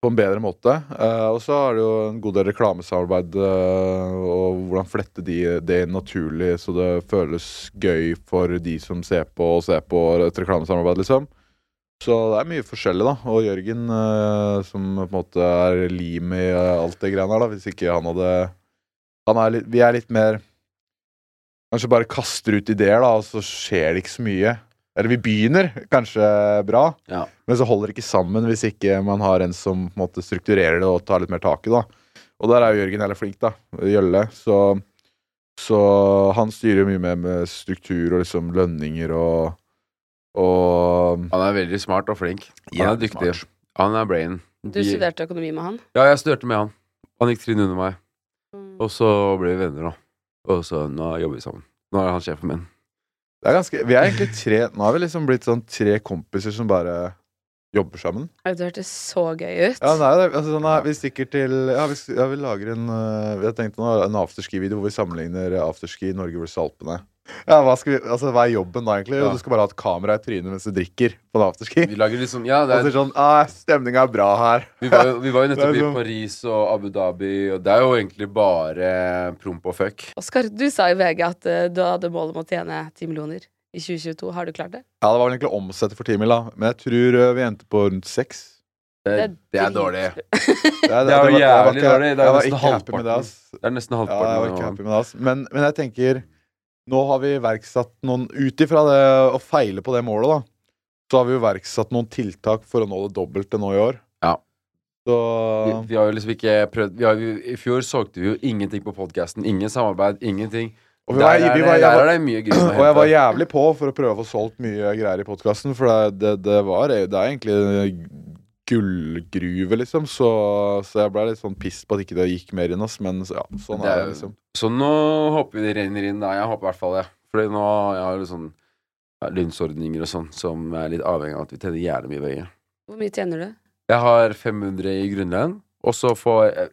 på en bedre måte. Uh, og så er det jo en god del reklamesamarbeid, uh, og hvordan flette de, det inn naturlig så det føles gøy for de som ser på og ser på et reklamesamarbeid, liksom. Så det er mye forskjellig, da. Og Jørgen, uh, som på en måte er lim i alt det greiene her, da. Hvis ikke han hadde han er litt, Vi er litt mer Kanskje bare kaster ut ideer, da, og så skjer det ikke så mye. Eller vi begynner kanskje bra, Ja. men så holder det ikke sammen hvis ikke man har en som på en måte strukturerer det og tar litt mer tak i det. Og der er jo Jørgen heller flink, da. Gjølle. Så, så han styrer jo mye mer med struktur og liksom lønninger og og Han er veldig smart og flink. Han er dyktig. smart. Han er brain. Du studerte økonomi med han? Ja, jeg studerte med han. Han gikk trinn under meg. Mm. Og så ble vi venner, da. Og så nå jobber vi sammen. Nå er han sjefen min. Det er ganske, vi er egentlig tre Nå har vi liksom blitt sånn tre kompiser som bare jobber sammen. Det hørtes så gøy ut. Ja, det. Altså, sånn, nei, vi stikker til Ja, vi, ja, vi lager en øh, Vi har tenkt nå en afterski-video hvor vi sammenligner afterski i Norge versus Alpene. Ja, hva, skal vi, altså, hva er jobben da, egentlig? Ja. Du skal bare ha et kamera i trynet mens du drikker på en afterski. Vi lager liksom Ja, det Og så er, er sånn ah, Stemninga er bra her. vi, var jo, vi var jo nettopp Det er i sånn- Paris og Abu Dhabi, og det er jo egentlig bare promp og fuck. Oskar, du sa i VG at uh, du hadde mål om å tjene 10 millioner i 2022. Har du klart det? Ja, det var vel egentlig å omsette for 10 mil, da. Men jeg tror uh, vi endte på rundt seks. Det, det er dårlig. Det er, Det er jo var- jeg var jævlig ikke- dårlig. Det er Jeg var nesten ikke happy med det, halvparten. ass. Det er nesten Ja, jeg var ikke happy med det, ass. Men, men jeg tenker Nå har vi iverksatt noen Ut ifra det å feile på det målet, da, så har vi iverksatt noen tiltak for å nå det dobbelte nå i år. Ja. Så Vi, vi har jo liksom ikke prøvd vi har, I fjor solgte vi jo ingenting på podkasten. Ingen samarbeid, ingenting. Og vi der, er vi det, var- der var- er det mye grunn Og jeg var jævlig på for å prøve å få solgt mye greier i podkasten, for det, det, det var Det er egentlig gullgruve, liksom. Så, så jeg ble litt sånn piss på at ikke det gikk mer inn, oss. Men så, ja, sånn Det er er- det, liksom. Så nå håper vi det renner inn. Da. Jeg håper i hvert fall det. Fordi nå jeg har jo sånn ja, lønnsordninger og sånn som er litt avhengig av at vi tjener jævlig mye penger. Hvor mye tjener du? Jeg har 500 i grunnlønn, og så får jeg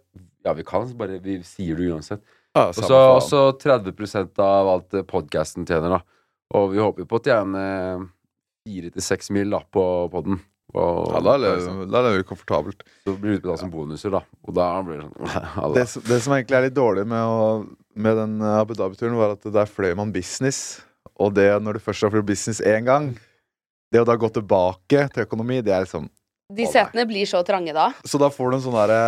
Ja, vi kan bare Vi sier det uansett. Ja, Og så også 30 av alt podkasten tjener, da. Og vi håper jo på å tjene fire til seks mil da, på podden. Og ja, da lever, da lever vi komfortabelt. så blir det utbetalt som bonuser, da. Og da blir det sånn alle. Det, det som egentlig er litt dårlig med, å, med den eh, Abu Dhabi-turen, var at der fløy man business. Og det når du først har flydd business én gang, det å da gå tilbake til økonomi, det er liksom De setene blir så trange da. Så da får du en sånn derre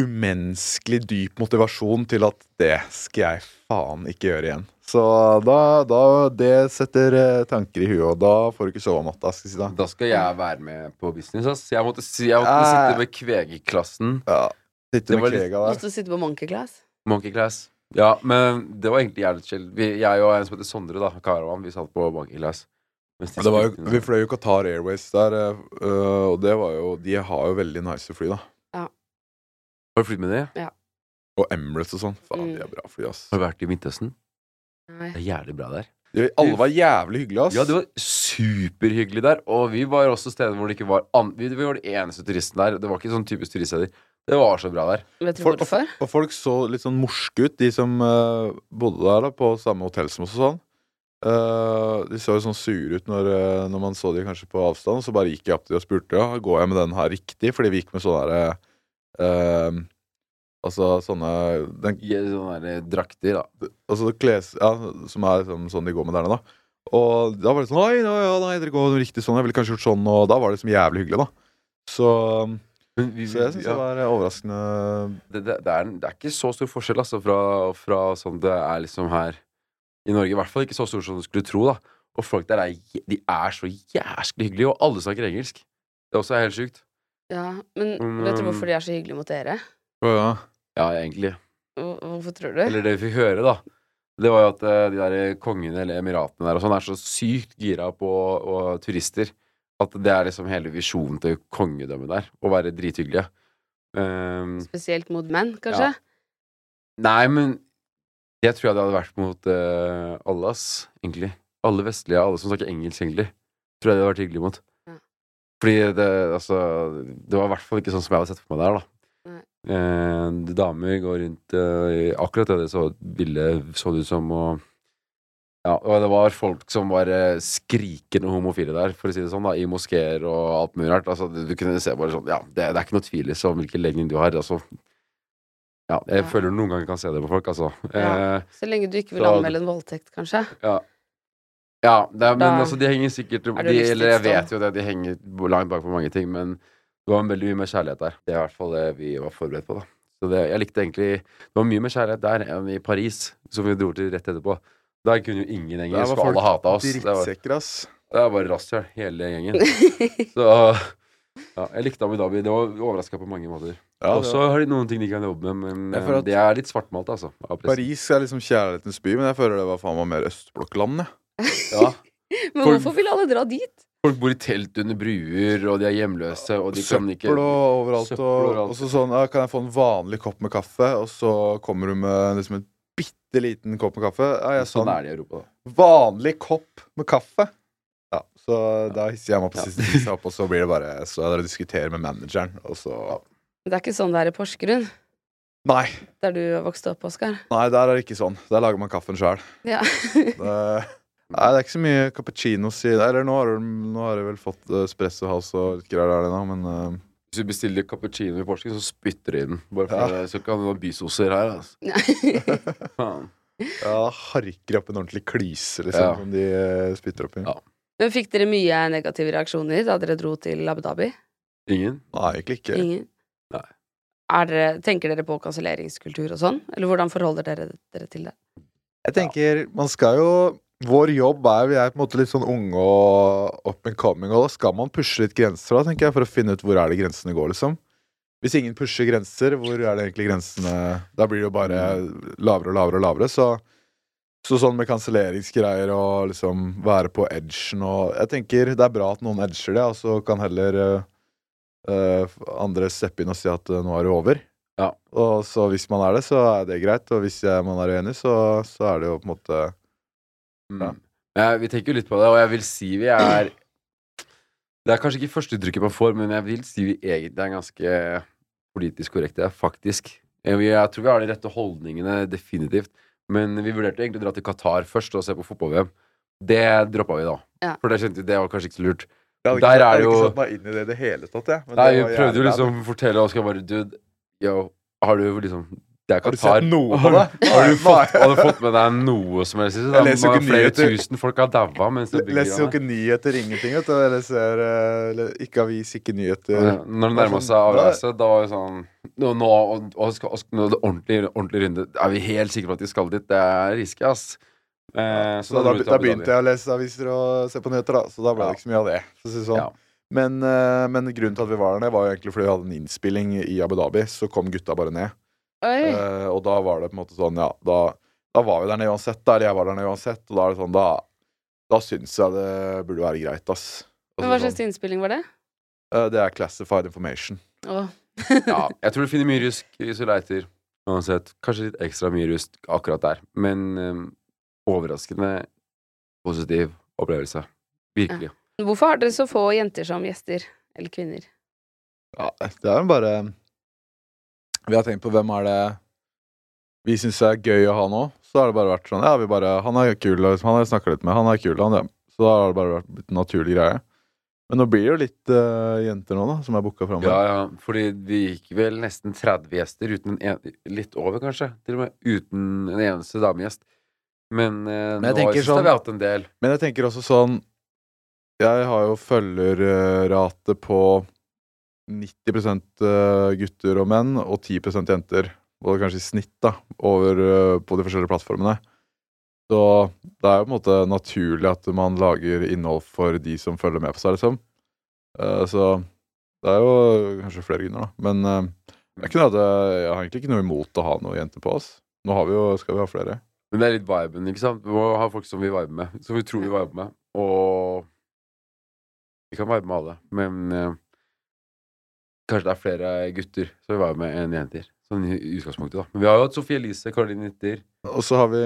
umenneskelig dyp motivasjon til at det skal jeg faen ikke gjøre igjen. Så da, da Det setter eh, tanker i huet, og da får du ikke sove om natta. Skal si da. Da skal jeg være med på business, ass. Jeg måtte, si, jeg måtte Eh. sitte med kvegeklassen. Ja. Sitte med kvega der. Måtte du sitte på monkey class? Monkey Class. Ja, men det var egentlig jævlig chill. Vi, jeg og en som heter Sondre, da, Karavan, vi satt på Monkey Class. Det var jo, vi fløy jo Qatar Airways der, eh, øh, og det var jo De har jo veldig nice fly, da. Har du flydd med det? Og Emirates og sånn. Faen, Mm. de er bra fly, ass. Har du vært i Midtøsten? Nei. Det er jævlig bra der. De, alle var jævlig hyggelige, ass. Ja, det var superhyggelig der. Og vi var også steder hvor det ikke var an vi, vi var de eneste turistene der. Det var ikke sånn typisk turiststeder. Det var så bra der. Vet du Folk- hvorfor? Og folk så litt sånn morske ut, de som uh, bodde der da, på samme hotell som oss og sånn. Uh, de så jo sånn sure ut når, uh, når man så de kanskje på avstand, så bare gikk jeg opp til de og spurte ja, går jeg med den her riktig, fordi vi gikk med sånn derre Altså sånne den, sånne der, eh, drakter, da. Altså kles... Ja, som er sånn, sånn de går med der nede, da. Og da var det sånn Oi, ja, ja, nei, dere går riktig sånn. Jeg ville kanskje gjort sånn, og da var det liksom jævlig hyggelig, da. Så, vi, så jeg syns ja. det var overraskende det, det, det, er, det er ikke så stor forskjell altså, fra, fra sånn det er liksom her i Norge. I hvert fall ikke så stor som du skulle tro. da Og folk der er, de er så jæsklig hyggelige, og alle snakker engelsk. Det også er helt sjukt. Ja, men vet du hvorfor de er så hyggelige mot dere? Å ja. Ja, egentlig. Hvorfor tror du? Eller det vi fikk høre, da. Det var jo at eh, de der kongene eller emiratene der og sånn er så sykt gira på og turister at det er liksom hele visjonen til kongedømmet der. Å være drithyggelige. Um, Spesielt mot menn, kanskje? Nei, men jeg tror jeg det hadde vært mot eh, alle, ass, egentlig. Alle vestlige, alle som snakker engelsk, egentlig. Tror jeg det hadde vært hyggelig mot. Ja. Fordi det, altså Det var i hvert fall ikke sånn som jeg hadde sett for meg der, da. Eh, damer går rundt eh, Akkurat det så bildet så det ut som og ja, og det var folk som var eh, skrikende homofile der, for å si det sånn, da, i moskeer og alt mulig rart. Altså, du, kunne se bare sånn Ja, det, det er ikke noe tvil om hvilken legning du har. Altså, ja, jeg Ja. føler noen ganger kan se det på folk, altså. Ja. Eh, Så lenge du ikke vil Så- anmelde en voldtekt, kanskje? ja. Ja, det men Da altså, de henger sikkert er de, Eller jeg vet jo det, de henger langt bak på mange ting, men det var veldig mye mer kjærlighet der. Det er i hvert fall det vi var forberedt på, da. Så det, jeg likte egentlig Det var mye mer kjærlighet der enn i Paris, som vi dro til rett etterpå. Der kunne jo ingen engelsk, og alle hata oss. Det var, ass. det var bare rasshøl, hele gjengen. Så ja, jeg likte Abu Dhabi. Det var overraska på mange måter. Ja, og så har de noen ting de kan jobbe med, men at- det er litt svartmalt, altså. Paris er liksom kjærlighetens by, men jeg føler det var faen meg mer østblokkland, jeg. Ja. Men For- hvorfor vil alle dra dit? Folk bor i telt under bruer, og de er hjemløse, og de kan ikke Søppel og overalt. Søppel Og, overalt. og så sånn ja, Kan jeg få en vanlig kopp med kaffe? Og så kommer du med liksom en bitte liten kopp med kaffe. Ja, jeg Sånn sånn, er det i Europa, da. Vanlig kopp med kaffe. Ja, Så da hisser jeg meg opp, Ja. siste hisser opp, og så blir det bare Så er det å diskutere med manageren, og så Det er ikke sånn det er i Porsgrunn, Nei, der du vokste opp, Oskar. nei, der er det ikke sånn. Der lager man kaffen sjøl. Ja. Nei, det er ikke så mye cappuccinos i Eller nå har, de, nå har jeg vel fått uh, espresso house og litt greier der, nå, men uh... Hvis du bestiller cappuccino i Porsgrunn, så spytter de i den. Bare for Ja. Så kan du ha bysoser her, altså. Ja, da harker opp en ordentlig klyse, liksom, Ja. som de uh, spytter opp i. Ja. Men fikk dere mye negative reaksjoner da dere dro til Abu Dhabi? Ingen? Nei, egentlig ikke. Ingen? Nei. Er dere, tenker dere på kanselleringskultur og sånn? Eller hvordan forholder dere dere til det? Jeg tenker, man skal jo Vår jobb er Vi er på en måte litt sånn unge og up and coming, og da skal man pushe litt grenser, da, tenker jeg, for å finne ut hvor er det grensene går, liksom. Hvis ingen pusher grenser, hvor er det egentlig grensene Da blir det jo bare lavere og lavere og lavere, så så sånn med kanselleringsgreier og liksom være på edgen og Jeg tenker det er bra at noen edger det, og så kan heller uh, andre steppe inn og si at uh, nå er det over. Ja. Og så hvis man er det, så er det greit, og hvis jeg, man er uenig, så, så er det jo på en måte Mm. Ja. Ja, vi tenker jo litt på det, og jeg vil si vi er Det er kanskje ikke førsteinntrykket man får, men jeg vil si vi egentlig er ganske politisk korrekte, faktisk. Jeg, jeg tror vi har de rette holdningene, definitivt. Men vi vurderte egentlig å dra til Qatar først og se på fotball-VM. Det droppa vi, da. Ja. For det kjente vi, det var kanskje ikke så lurt. Jeg hadde ikke, er jo- satt meg inn i det i det hele tatt, jeg. Men Nei, det vi prøvde jo liksom å fortelle Oskar bare Dude, yo, har du liksom Det er Har du sett noe på det? har, du fått, har du fått med deg noe som helst? Det er leser flere nyheter. tusen folk har daua mens det Jeg leser jo ikke nyheter, ingenting, vet du. Eller ser eh, Ikke avis, ikke nyheter. Ja, Når det nærma seg avreise, da var det sånn Nå, nå, og, og, og, og, ordentlig, ordentlig runde. Er vi helt sikre på at de skal dit? Det er risky, ass. Eh, Så da, dro da begynte jeg å lese aviser og se på nyheter, da. Så da ble det ikke så mye av det. For å si det sånn. Ja. Men, eh, men grunnen til at vi var der var jo egentlig fordi vi hadde en innspilling i Abu Dhabi. Så kom gutta bare ned. Oi. Eh, og da var det på en måte sånn, ja Da, da var vi der nede uansett. Da, eller jeg var der nede uansett. Og da er det sånn, da, da syns jeg det burde være greit, ass. Men hva slags slags innspilling var det? sånn, eh, det er classified information. Oh. Ja, jeg tror du finner mye rusk hvis du leiter. Uansett. Kanskje litt ekstra mye rusk akkurat der. Men um, overraskende positiv opplevelse. Virkelig. Hvorfor har dere så få jenter som gjester? Eller kvinner? Ja, det er jo bare Vi har tenkt på hvem er det vi syns er gøy å ha nå. Så har det bare vært sånn Ja, vi bare Han er kul, liksom, han har jeg snakka litt med. Han er kul, han, ja. Så da har det bare vært en naturlig greie. Men nå blir det jo litt uh, jenter nå, da, som er booka framover. Ja, ja. Fordi vi gikk vel nesten 30 gjester uten en, Litt over, kanskje. Til og med. Uten en eneste damegjest. Men, uh, Men nå har sånn- vi hatt en del. Men jeg tenker også sånn Jeg har jo følgerrate på 90 eh, gutter og menn og 10% jenter. Og kanskje i snitt, da, over eh, på de forskjellige plattformene. Så det er jo på en måte naturlig at man lager innhold for de som følger med på seg, liksom. Eh, Så det er jo kanskje flere grunner, da. Men jeg, kunne at jeg, har egentlig ikke noe imot å ha noen jenter på oss. Nå vi jo, skal vi ha flere. Men det er litt viben, ikke sant? Vi må ha folk som vi viber med. Som vi tror vi viber med. Og vi kan vibe med alle, men kanskje det er flere gutter Så vi viber med en jenter. Sånn i utgangspunktet, da. Men vi har jo hatt Sofie Elise, Caroline Nitter. Og så har vi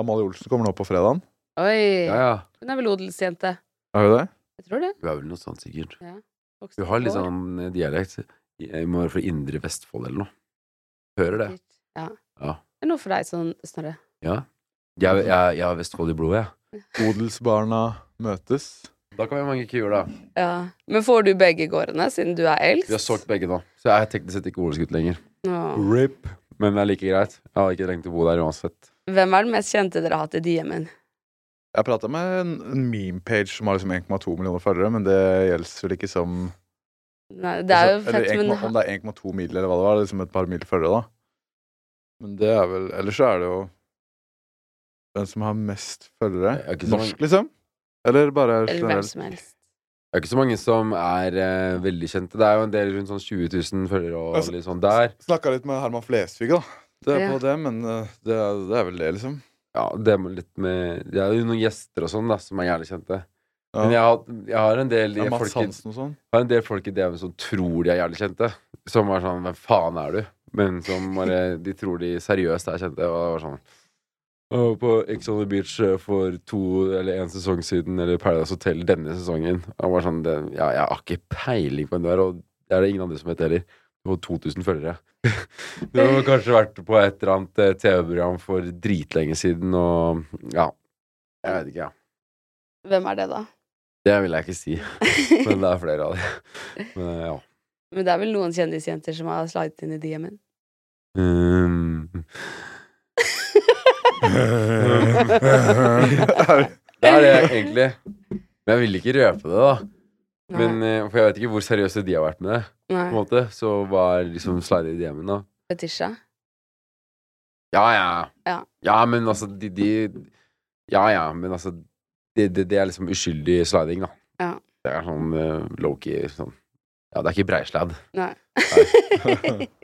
Amalie Olsen kommer nå på fredagen. Oi! Ja, ja. Hun er vel odelsjente? Har hun det? Jeg tror det. Hun er vel noe sånt, sikkert. Vokste Hun har litt sånn eh, dialekt. Jeg må være fra Indre Vestfold eller noe. Hører det. Ja. Ja. Det er noe for deg, sånn, Snorre. Ja. Jeg, jeg, jeg har Vestfold i blodet, jeg. Odelsbarna møtes. Da kan vi ha mange kuer, da. Ja. Men får du begge gårdene, siden du er eldst? Vi har solgt begge nå, så jeg er teknisk sett ikke odelsgutt lenger. Oh. Rip. Men det er like greit. Jeg har ikke trengt å bo der uansett. Hvem er den mest kjente dere har hatt i DM-en? Jeg prata med en, en meme-page som har liksom 1,2 millioner følgere, men det gjelder vel ikke som Nei, det er jo altså, fett, eller 1, men Om det er 1,2 mil, eller hva det var. Det er liksom et par mil følgere, da. Men det er vel Ellers så er det jo den som har mest følgere. Er Norsk, liksom? Eller bare Eller hvem som helst. Det er ikke så mange som er eh, veldig kjente. Det er jo en del rundt sånn 20 000 følgere og Altså, litt sånn der. Snakka litt med Herman Flesvig, da. Det er Ja. på det, men uh, det, er, det er vel det, liksom. Ja, det er litt med Det er jo noen gjester og sånn da som er jævlig kjente. Ja. Men jeg har, jeg har en del Ja, folk i, Hansen og sånn. har en del folk i DM som tror de er jævlig kjente. Som er sånn Hvem faen er du? Men som bare De tror de seriøst er kjente. Og det var sånn «Å, På Ex on the Beach eh, for to eller en sesong siden, eller Paradise Hotel denne sesongen. Han var sånn, det, ja, Jeg har ikke peiling på hvem du er, og det er det ingen andre som vet heller. Du har 2000 følgere. Du har kanskje vært på et eller annet eh, TV-program for dritlenge siden, og ja. Jeg vet ikke, ja. Hvem er det, da? Det vil jeg ikke si. Men det er flere av dem. Men eh, ja. Men det er vel noen kjendisjenter som har slidet inn i DM-en? Um. Det er det egentlig. Men jeg vil ikke røpe det, da. Men, eh, for jeg vet ikke hvor seriøse de har vært med det. På en Nei. måte Så hva er liksom slide i DM-en, da? Fetisha. Ja, ja. Ja. Ja, men altså, de, de Ja, ja, men altså Det, det, det er liksom uskyldig sliding, da. Ja. Det er sånn uh, low-key sånn Ja, det er ikke breisladd. Nei.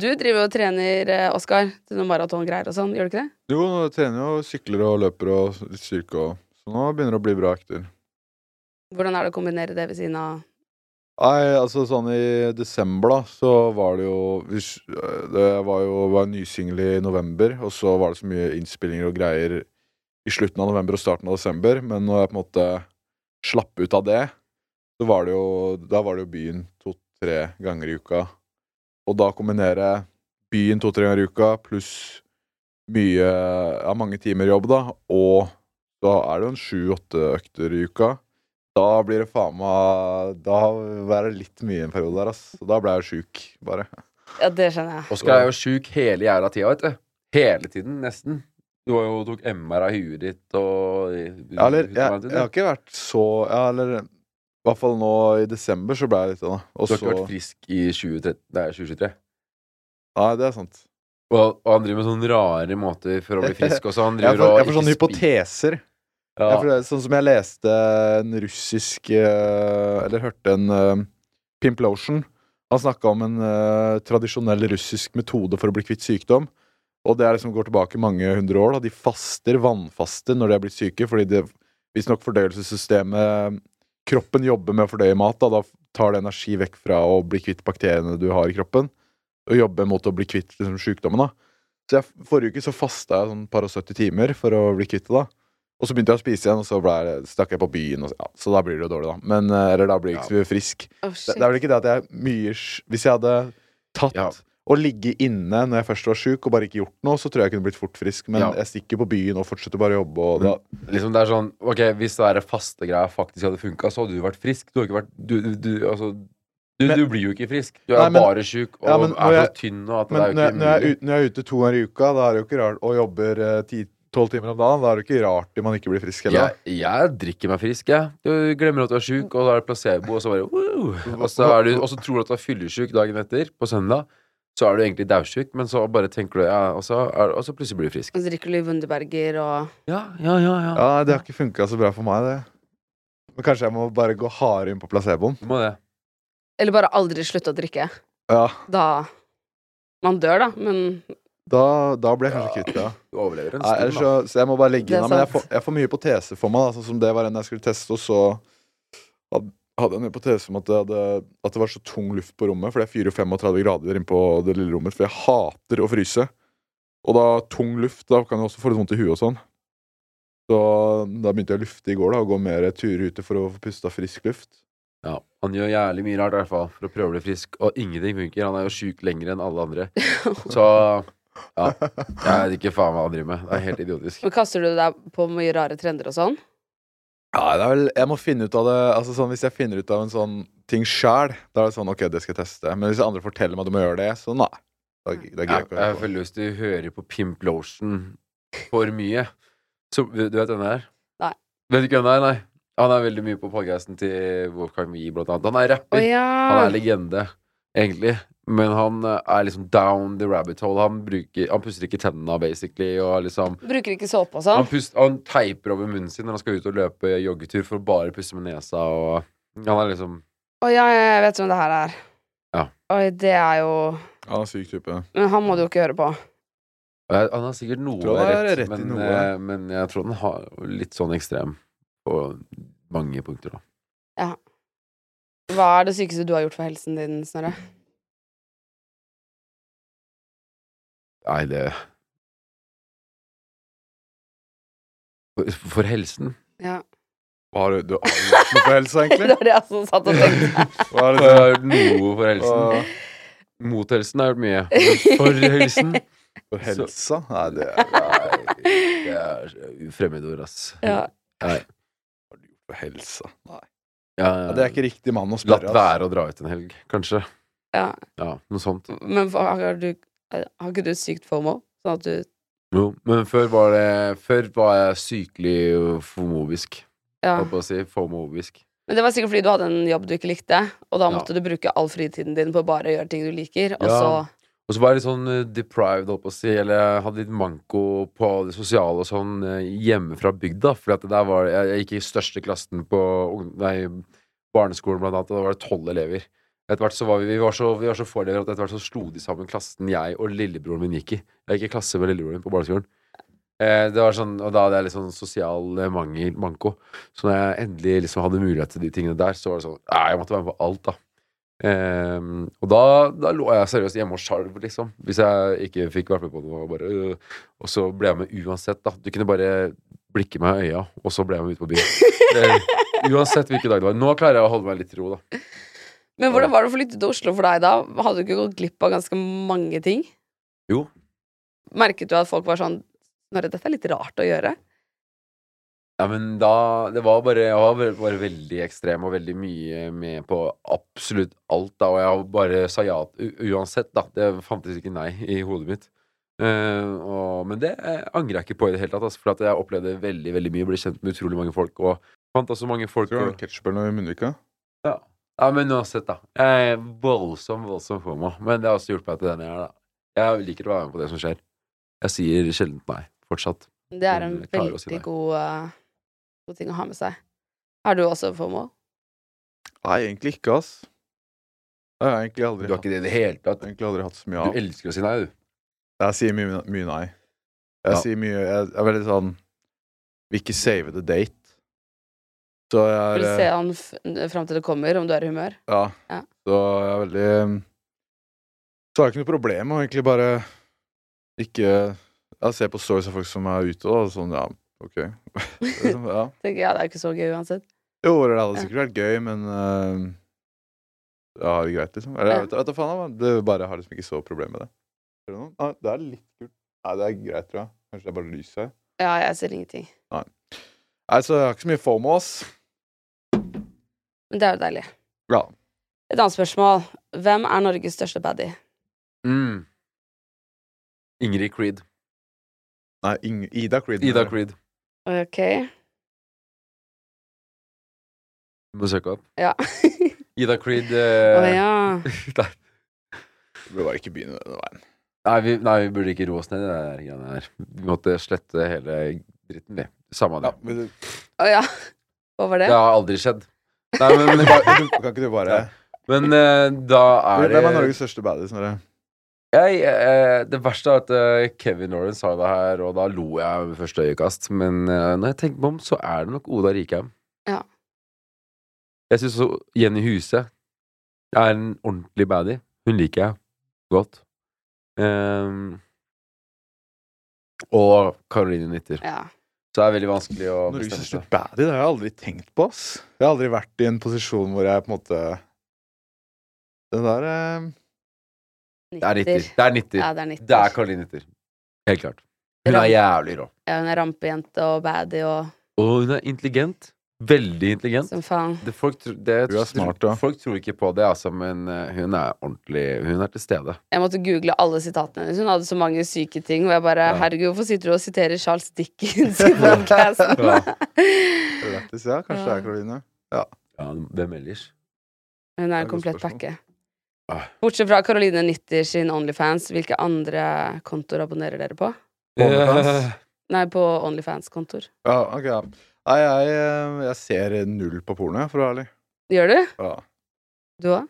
Du driver og trener, eh, Oskar, til noen maratongreier og sånn, gjør du ikke det? Jo, jeg trener jo, sykler og løper og litt styrke og Så nå begynner det å bli bra økter. Hvordan er det å kombinere det ved siden av Nei, altså sånn i desember, da, så var det jo Det var jo var nysingel i november, og så var det så mye innspillinger og greier i slutten av november og starten av desember, men når jeg på en måte slapp ut av det, så var det jo Da var det jo byen to-tre ganger i uka. Og da kombinere byen to-tre ganger i uka pluss mye Ja, mange timer jobb, da, og da er det jo en sju-åtte økter i uka. Da blir det faen meg Da var det litt mye en periode der, ass. Så da ble jeg jo sjuk, bare. Ja, det skjønner jeg. Oskar er jo sjuk hele jævla tida, vet du. Hele tiden, nesten. Du har jo tok MR av huet ditt og Ja, eller jeg, jeg har ikke vært så Ja, eller i hvert fall nå i desember så ble jeg litt. Og Du har ikke vært frisk i 2030, det er 2023. Nei, det er sant. Og, og han driver med sånne rare måter for å bli frisk også. Han Jeg får, jeg får sånne hypoteser. Ja. Jeg får, sånn som jeg leste en russisk eh, Eller hørte en uh, Pimplotion. Han snakka om en uh, tradisjonell russisk metode for å bli kvitt sykdom. Og det er liksom går tilbake mange hundre år. Da. De faster, vannfaster, når de er blitt syke. Fordi visstnok fordøyelsessystemet Kroppen jobber med å fordøye mat. Da. da tar det energi vekk fra å bli kvitt bakteriene du har i kroppen, og jobber mot å bli kvitt liksom, sykdommen. da. Så jeg, Forrige uke så fasta jeg sånn par og 70 timer for å bli kvitt det. da. Og så begynte jeg å spise igjen, og så ble stakk jeg på byen. Og så, ja, så da blir det jo dårlig, da. Men, eh, eller da blir jeg ikke så frisk. Oh, Det, det er vel ikke det at jeg mye Hvis jeg hadde tatt Ja. Og ligge inne når jeg først var sjuk, og bare ikke gjort noe, så tror jeg jeg kunne blitt fort frisk. Men Ja. jeg stikker på byen og fortsetter bare å jobbe, og da Liksom det er sånn, ok, Hvis det der faste greia faktisk hadde funka, så hadde du vært frisk. Du har ikke vært Du, du, du altså du, Men- du blir jo ikke frisk. Du er Nei, men- bare sjuk og Ja, men er så jeg- tynn og at Men det er når, jo jeg- ikke når, jeg er mulig. når jeg er ute to ganger i uka da er det jo ikke rart, og jobber eh, ti- tolv timer om dagen, da er det jo ikke rart man ikke blir frisk heller. Jeg, jeg drikker meg frisk, jeg. Du glemmer at du er sjuk, og da er det placebo, og så bare woo! Og så, er du, og så tror du at du er fyllesyk dagen etter, på søndag. Så er du egentlig daudsjuk, men så bare tenker du ja, og så, er, og så plutselig blir du frisk. Og så drikker du Wunderberger og Ja, ja, ja, ja. Ja, Det har ikke funka så bra for meg, det. Men kanskje jeg må bare gå hardere inn på placeboen. Du må det. Eller bare aldri slutte å drikke. Ja, Da Man dør, da, men da, da blir jeg kanskje kvitt det. Du overlever en stund, da. så, så jeg må bare legge inn. Men jeg får, jeg får mye hypotese for meg. Da, sånn som det var en jeg skulle teste, og så hadde en hypotese om at det, hadde, at det var så tung luft på rommet. For det er 34 grader inne på det lille rommet. For jeg hater å fryse. Og da tung luft, da kan jeg også få litt vondt i huet og sånn. Så da begynte jeg å lufte i går, da, og gå mer turer ute for å få pusta frisk luft. Ja, han gjør jævlig mye rart i hvert fall for å prøve å bli frisk, og ingenting funker. Han er jo sjuk lenger enn alle andre. Så Ja. Jeg vet ikke faen hva han driver med. Det er helt idiotisk. Men kaster du deg på mye rare trender og sånn? Ja, det er vel, jeg må finne ut av det Altså sånn, Hvis jeg finner ut av en sånn ting sjæl, da er det sånn ok, det skal jeg teste. Men hvis andre forteller meg at du må gjøre det, så nei. Da, da ja, jeg Jeg, føler hvis du hører på Pimp Lotion for mye så, Du vet hvem det er? Nei. Vet ikke hvem det er, nei? Han er veldig mye på podcasten til Wolfgang Wie, blant annet. Han er rapper. Oh, ja. Han er legende, egentlig. Men han eh, er liksom down the rabbit hole. Han, bruker, han puster ikke tennene, basically. Og liksom Bruker ikke såpe og han, sånn? pust, han teiper over munnen sin når han skal ut og løpe joggetur for å bare pusse med nesa. Og han er liksom Å ja, ja, jeg vet hvem det her er. Ja. Oi, det er jo Han er syk type. Men han må du jo ikke høre på. jeg, Han har sikkert noe han rett, rett men, noe. eh, men jeg tror han har litt sånn ekstrem på mange punkter, da. Hva er det sykeste du har gjort for helsen din, Snorre? Nei, det For, for helsen? Ja. Hva har du, du har gjort noe for helsa, det var det jeg som satt og tenkte. Hva er det det har gjort noe for helsen. Hva- Mot helsen har jeg gjort mye. Men For helsen For helsa? Nei, det er Nei, det er fremmedord, ass. Ja. Nei. Hva har du gjort for helsa? Nei. Ja, Ja, det er ikke riktig mann å spørre. Latt være å dra ut en helg, kanskje. Ja. Ja, noe sånt. Men har, du, har ikke du sykt FOMO? Sånn at du Jo, men før var det Før var jeg sykelig fomovisk. Ja. Holdt på å si fomovisk. Men det var sikkert fordi du hadde en jobb du ikke likte, og da Ja. måtte du bruke all fritiden din på å bare gjøre ting du liker, og Ja. så Og så var jeg litt sånn eh, deprived, holdt på å si. Eller jeg hadde litt manko på det sosiale og sånn eh, hjemme fra bygda. For der var Jeg, jeg gikk i største klassen på nei, barneskolen, blant annet, og da var det tolv elever. Etter hvert så var vi, vi var så, vi så få elever at etter hvert så slo de sammen klassen jeg og lillebroren min gikk i. Jeg gikk i klasse med lillebroren min på barneskolen. Eh, det var sånn, og da hadde jeg litt sånn sosial eh, mangel, manko. Så når jeg endelig liksom hadde mulighet til de tingene der, så var det sånn jeg måtte være med på alt, da. Ehm, og da, da lå jeg seriøst hjemme og skjalv, liksom. Hvis jeg ikke fikk vært med på noe. Bare, øh, og så ble jeg med uansett, da. Du kunne bare blikke meg i øya, og så ble jeg med ut på byen. Det, uansett hvilken dag det var. Nå klarer jeg å holde meg litt i ro, da. Men hvordan var det å flytte til Oslo for deg da? Hadde du ikke gått glipp av ganske mange ting? Jo. Merket du at folk var sånn Nå, dette er litt rart å gjøre? Ja, men da Det var bare Jeg var bare, veldig ekstrem og veldig mye med på absolutt alt, da. Og jeg bare sa ja uansett, da. Det fantes ikke nei i hodet mitt. Uh, og, men det eh, angrer jeg ikke på i det hele tatt, altså, for at jeg opplevde veldig veldig mye. Ble kjent med utrolig mange folk, og fant altså mange folk Tror du og, var ketsjup eller noe i munnvika? ja. ja, men uansett, da. Jeg er voldsom, voldsom FOMO. Men det har også hjulpet meg til den jeg er, da. Jeg liker å være med på det som skjer. Jeg sier sjelden nei, fortsatt. Det er en å si veldig god, eh, god ting å ha med seg. Har du også FOMO? Nei, egentlig ikke, ass. Jeg har egentlig aldri, Du har ikke det i det hele tatt. egentlig aldri hatt så mye Du elsker å si nei, du. Jeg sier mye, mye nei. Jeg Ja. sier mye Jeg er veldig sånn Vil ikke save the date. Så jeg Vil er se eh, han f fram til det kommer, om du er i humør? Ja. Ja. Så jeg er veldig Så har jeg ikke noe problem med å egentlig bare ikke Jeg ser på stories av folk som er ute, og sånn, ja, ok. Liksom, ja. Tenker ja, det er ikke så gøy uansett. Jo, det hadde sikkert vært gøy, men uh, har det greit, liksom. Eller jeg vet, vet faen, det er bare har liksom ikke så problem med det. Er det er litt kult. Nei, det er greit, tror jeg. Kanskje det er bare lys her. Ja, jeg ser ingenting. Nei, så jeg har ikke så mye FOMO, ass. Men det er jo deilig. Ja. Et annet spørsmål. Hvem er Norges største baddie? Mm. Ingrid Creed. Nei, Ing Ida Creed. Ida. Creed. Ok. Du må søke opp. Ja. Ida Creed Å eh, ja. nei, Vi burde bare ikke begynne denne veien. nei, vi, nei, vi burde ikke roe oss ned i det der greiene her. Vi måtte slette hele dritten, vi. Samme Ja, det. vil du, Å ja. Hva var det? Det har aldri skjedd. Nei, men, kan ikke du bare men eh, da er det Hvem er Norges største baddie, Snorre? Jeg, eh, det verste er at eh, Kevin Lauren sa det her, og da lo jeg ved første øyekast. Men eh, når jeg tenker meg om, så er det nok Oda Rikheim. Ja. Jeg syns også Jenny Huse er en ordentlig baddie. Hun liker jeg godt. Ehm, og Caroline Nitter. Ja. Så det er veldig vanskelig å du bestemme seg. baddie? Det har jeg aldri tenkt på, ass. Jeg har aldri vært i en posisjon hvor jeg på en måte Den der eh, Det er 90. Det er 90. Ja, det er 90. Det er Karoline Nitter. Helt klart. Hun er jævlig rå. Ja, hun er rampejente og baddy og Og hun er intelligent. Veldig intelligent. som faen. Det, folk, tro- det, Hun er smart, da. Folk tror ikke på det, altså, men eh, hun er ordentlig Hun er til stede. Jeg måtte google alle sitatene hennes. Hun hadde så mange syke ting. Og jeg bare Ja. Herregud, hvorfor sitter du og siterer Charles Dickens i podcasten? Ja. Lættis, ja. Kanskje det er Karoline. Ja, hvem ellers? Hun er er en komplett spørsmål. pakke. Bortsett fra Caroline Nitter sin Onlyfans, hvilke andre kontoer abonnerer dere på? OnlyFans? Eh, Nei, på Onlyfans-kontoer. Ja, ok, ja. Nei, jeg, eh, jeg ser null på porno, for å være ærlig. Gjør du? Ja. Du òg?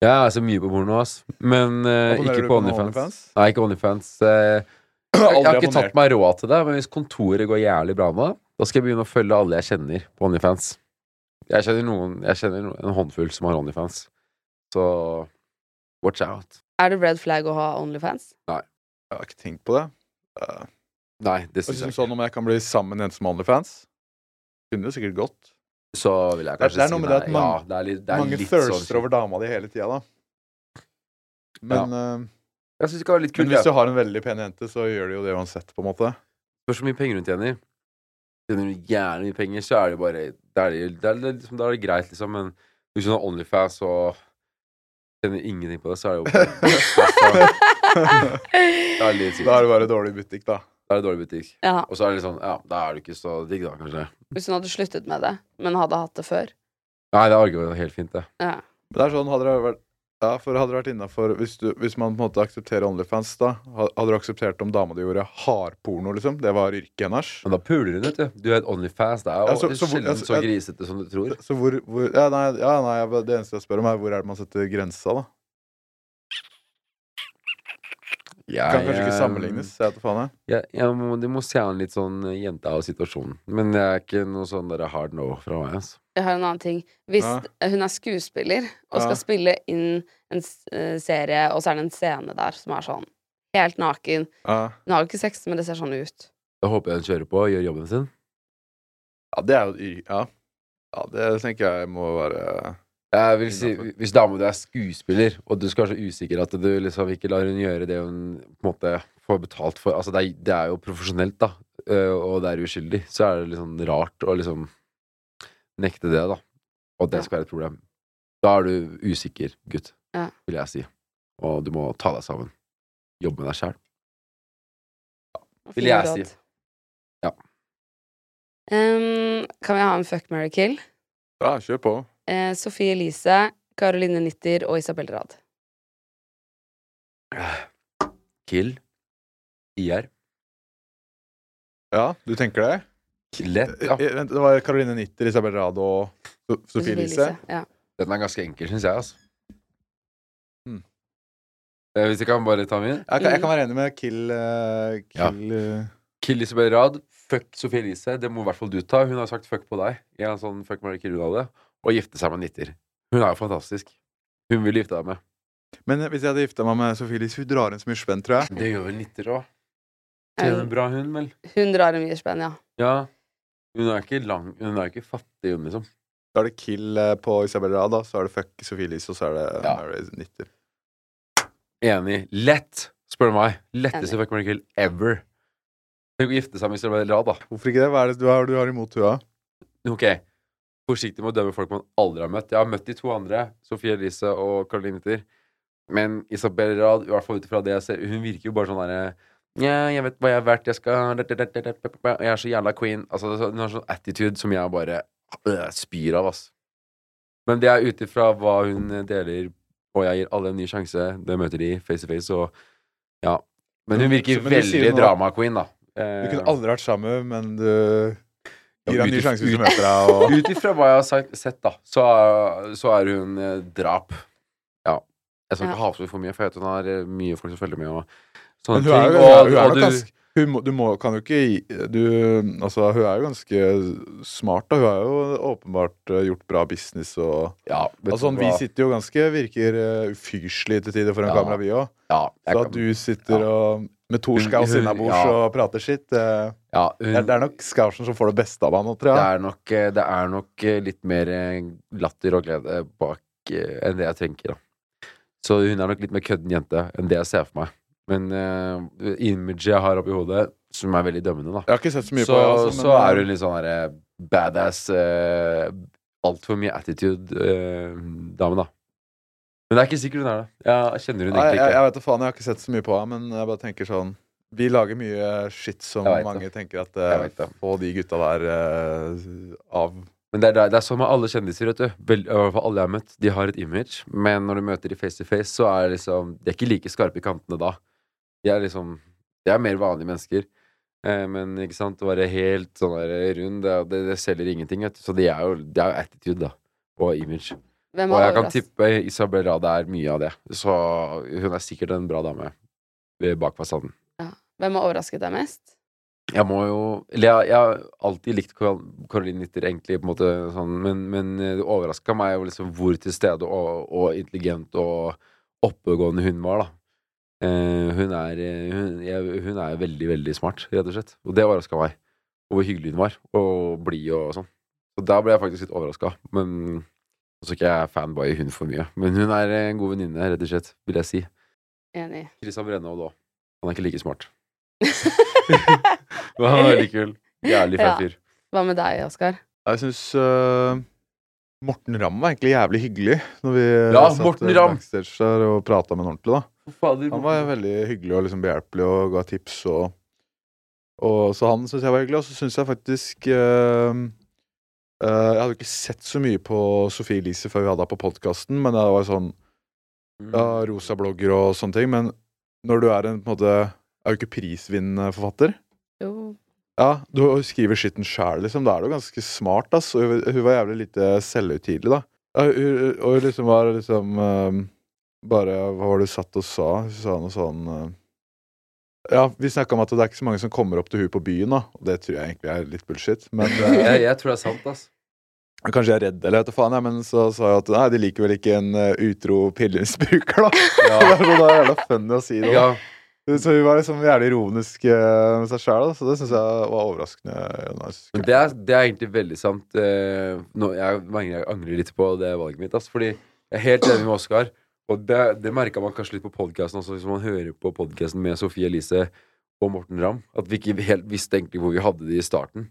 Jeg er så mye på porno, ass. Men eh, Abonnerer ikke du på på OnlyFans. OnlyFans? Nei, ikke OnlyFans. Eh, jeg, jeg har ikke abonnert. tatt meg råd til det, men hvis kontoret går jævlig bra nå, da skal jeg begynne å følge alle jeg kjenner på OnlyFans. Jeg kjenner, noen, jeg kjenner noen, en håndfull som har OnlyFans. Så watch out. Er det red flag å ha Onlyfans? Nei. Jeg har ikke tenkt på det. Uh, Nei, det synes syns liksom jeg ikke. sånn om jeg kan bli sammen med en som har OnlyFans. Kunne jo sikkert gått. Så vil jeg kanskje si det det er noe med det at mange- ja, det er litt, det er Mange thirster sånn over dama di hele tida, da. Men, eh, Jeg synes det kan være litt men hvis du har en veldig pen jente, så gjør du jo det uansett, på en måte. Spørs hvor mye penger hun tjener. Tjener hun gjerne mye penger, så er det bare Da er det, det, er, liksom, da er det greit, liksom. Men hvis hun har Onlyfans og tjener ingenting på det, så er det jo Da er det bare dårlig butikk, da. Da er det dårlig butikk. Ja. Og så er det litt sånn Ja, da er du ikke så digg, da, kanskje. Hvis hun hadde sluttet med det, men hadde hatt det før. Nei, det er vært helt fint, det. Ja. Det er sånn, hadde det vært ja, for hadde det vært innafor hvis, du- hvis man på en måte aksepterer Onlyfans, da ha- Hadde du akseptert om dama di gjorde hardporno, liksom? Det var yrket hennes? Men da puler hun, vet du. Du er et Onlyfans. Det er jo Ja, så- så hvor- sjelden altså, så jeg- grisete som du tror. Så hvor, hvor ja, nei, ja, nei, jeg- det eneste jeg spør om, er hvor er det man setter grensa, da? Jeg, Kan kanskje ikke sammenlignes. Jeg vet faen, jeg. Ja, jeg må, du må se an litt sånn eh, jente av situasjonen. Men det er ikke noe sånn der hard no fra meg. Altså. Jeg har en annen ting. Hvis Ja. hun er skuespiller og skal Ja. spille inn en eh, serie, og så er det en scene der som er sånn helt naken Ja. Hun har jo ikke sex, men det ser sånn ut. Da håper jeg hun kjører på og gjør jobben sin. ja, det er jo Ja. ja, det tenker jeg må være Jeg vil si, Hvis dama di er skuespiller, og du skal være så usikker at du liksom ikke lar hun gjøre det hun på en måte får betalt for Altså, det er, det er jo profesjonelt, da, øh, og det er uskyldig, så er det liksom rart å liksom nekte det, da. Og det skal være et problem. Da er du usikker gutt, Ja. vil jeg si. Og du må ta deg sammen. Jobbe med deg sjæl. Ja, Vil jeg si. Ja. Um, kan vi ha en fuck, marry, kill? Ja, kjør på. Eh, Sofie Elise, Caroline Nitter og Isabel Rad. Kill. IR. Ja, du tenker det? Lett. Ja. Eh, Vent, det var Caroline Nitter, Isabel Rad og So- Sofie Elise? Ja. Den er ganske enkel, syns jeg, altså. Hmm. Eh, Hvis jeg kan bare ta min? Jeg kan, jeg kan være enig med Kill, uh, kill eh, Kill Isabel Rad. Fuck Sofie Elise. Det må i hvert fall du ta. Hun har sagt fuck på deg. I en sånn fuck Mary Kill-utgave. Og gifte seg med Nitter. Hun er jo fantastisk. Hun vil gifte deg med. Men hvis jeg hadde gifta meg med Sofie Elise, hun drar inn så mye spenn, tror jeg. Det gjør vel Nitter òg. er en bra, hund, vel? Hun drar inn mye spenn, ja. Ja. Hun er ikke lang Hun er ikke fattig, hun, liksom. Da er det Kill eh, på Isabel Rad, da. Så er det Fuck Sofie Elise, og så er det Ja. Mary Nitter. Enig. Lett, spør du meg. Letteste fuck Mary Kill ever. Tenk å gifte seg med Isabel Rad, da. Hvorfor ikke det? Hva er det du har, du har imot henne? Ok, forsiktig med å dømme folk man aldri har møtt. Jeg har møtt de to andre, Sofie Elise og Caroline Nitter. Men Isabel Rad, i hvert fall ut ifra det jeg ser, hun virker jo bare sånn derre ja, jeg vet hva jeg er verdt, jeg skal Jeg er så jævla queen. Altså, hun har sånn attitude som jeg bare øh, spyr av, ass. Men det er ut ifra hva hun deler, og jeg gir alle en ny sjanse. Det møter de face to face, og ja. Men hun virker veldig drama-queen, da. Du Eh, kunne aldri vært sammen, men du gir deg en ny sjanse hvis du møter deg. Og... Ut ifra hva jeg har sagt, sett, da, så, så er hun eh, drap. Ja. Jeg skal Ja. ikke hate henne for mye, for jeg vet hun har eh, mye folk som følger med. Og sånne Men hun er jo, ting. hun er, Og, hun er og nok du, ganske hun må, du må, kan jo ikke gi- du, Altså, hun er jo ganske smart, da. Hun har jo åpenbart eh, gjort bra business og ja, vet Altså, du Vi hva? sitter jo ganske Virker ufyselige til tider foran Ja. kamera, vi òg. ja, jeg Så kan- at du sitter ja. og med Hun- skaus innabords ja. og prater sitt det, ja, hun, det, er- nok skausen som får det beste av han nå, tror det er nok, eh, det er nok eh, litt mer eh, latter og glede bak eh, enn det jeg tenker, da. Så hun er nok litt mer kødden jente enn det jeg ser for meg. Men uh, imaget jeg har oppi hodet, som er veldig dømmende, da Jeg har ikke sett så mye så, på. Altså, men, så er hun litt sånn derre badass uh, Altfor mye attitude-dame, da. Men det er ikke sikkert hun er det. Jeg kjenner hun egentlig jeg, ikke. jeg vet da faen, jeg har ikke sett så mye på henne, men jeg bare tenker sånn Vi lager mye shit som mange det. tenker at uh. Få de gutta der uh, av Men det er, det er sånn med alle kjendiser, vet du. Vel, I hvert fall alle jeg har møtt. De har et image, men når du møter de face to face, så er det liksom De er ikke like skarpe i kantene da. De er liksom De er mer vanlige mennesker. Eh, men ikke sant, å være helt sånn der rund, det, det, det selger ingenting, vet du. Så de er jo, det er jo attitude, da. Og image. Hvem Og jeg kan tippe Isabel Rade er mye av det. Så hun er sikkert en bra dame bak fasaden. Hvem har overrasket deg mest? Jeg må jo Eller jeg, jeg har alltid likt Carol- Caroline Nitter, egentlig, på en måte sånn, men, men det overraska meg jo liksom hvor til stede og, og intelligent og oppegående hun var, da. Eh, hun er hun, jeg, hun er veldig, veldig smart, rett og slett. Og det overraska meg. Og hvor hyggelig hun var, og blid og sånn. Og da ble jeg faktisk litt overraska. Men så er ikke jeg fanboy hun for mye. Men hun er en god venninne, rett og slett, vil jeg si. Enig. Christian Brennaud òg. Han er ikke like smart. Men han er veldig kul. Jævlig Ja. fyr. fyr. Hva med deg, Oskar? Jeg syns Morten Ramm var egentlig jævlig hyggelig når vi Ja, satt eh, backstage der og prata med han ordentlig. da Fader, Han var veldig hyggelig og liksom behjelpelig og ga tips. Og, og Så han syns jeg var hyggelig. Og så syns jeg faktisk eh, eh, Jeg hadde ikke sett så mye på Sofie Elise før vi hadde henne på podkasten, men det var sånn Mm. ja, rosa blogger og sånne ting. Men når du er en på en måte Er jo ikke prisvinnende forfatter. Jo. Ja, du skriver skitten sjæl, liksom. Da er du ganske smart, ass. Og hun, var jævlig lite selvhøytidelig, da. Ja, hun, og hun liksom var liksom eh, Bare Hva var det hun satt og sa? Hun sa noe sånn eh, Ja, vi snakka om at det er ikke så mange som kommer opp til hun på byen, da. Og det tror jeg egentlig er litt bullshit. Men eh, jeg, jeg tror det er sant, ass. Kanskje jeg er redd, eller vet du faen, Ja, men så sa jeg at nei, de liker vel ikke en uh, utro pillemisbruker, da. Ja. så det er jævla funny å si det. Ja, Så hun var liksom jævlig ironisk eh, med seg sjæl, så det syns jeg var overraskende nice. men det er, det er egentlig veldig sant. Uh, nå, jeg, jeg angrer litt på det valget mitt, ass. Fordi jeg er helt enig med Oskar. Og det, det merka man kanskje litt på podkasten også, hvis man hører på podkasten med Sofie Elise og Morten Ramm. At vi ikke helt visste egentlig hvor vi hadde de i starten.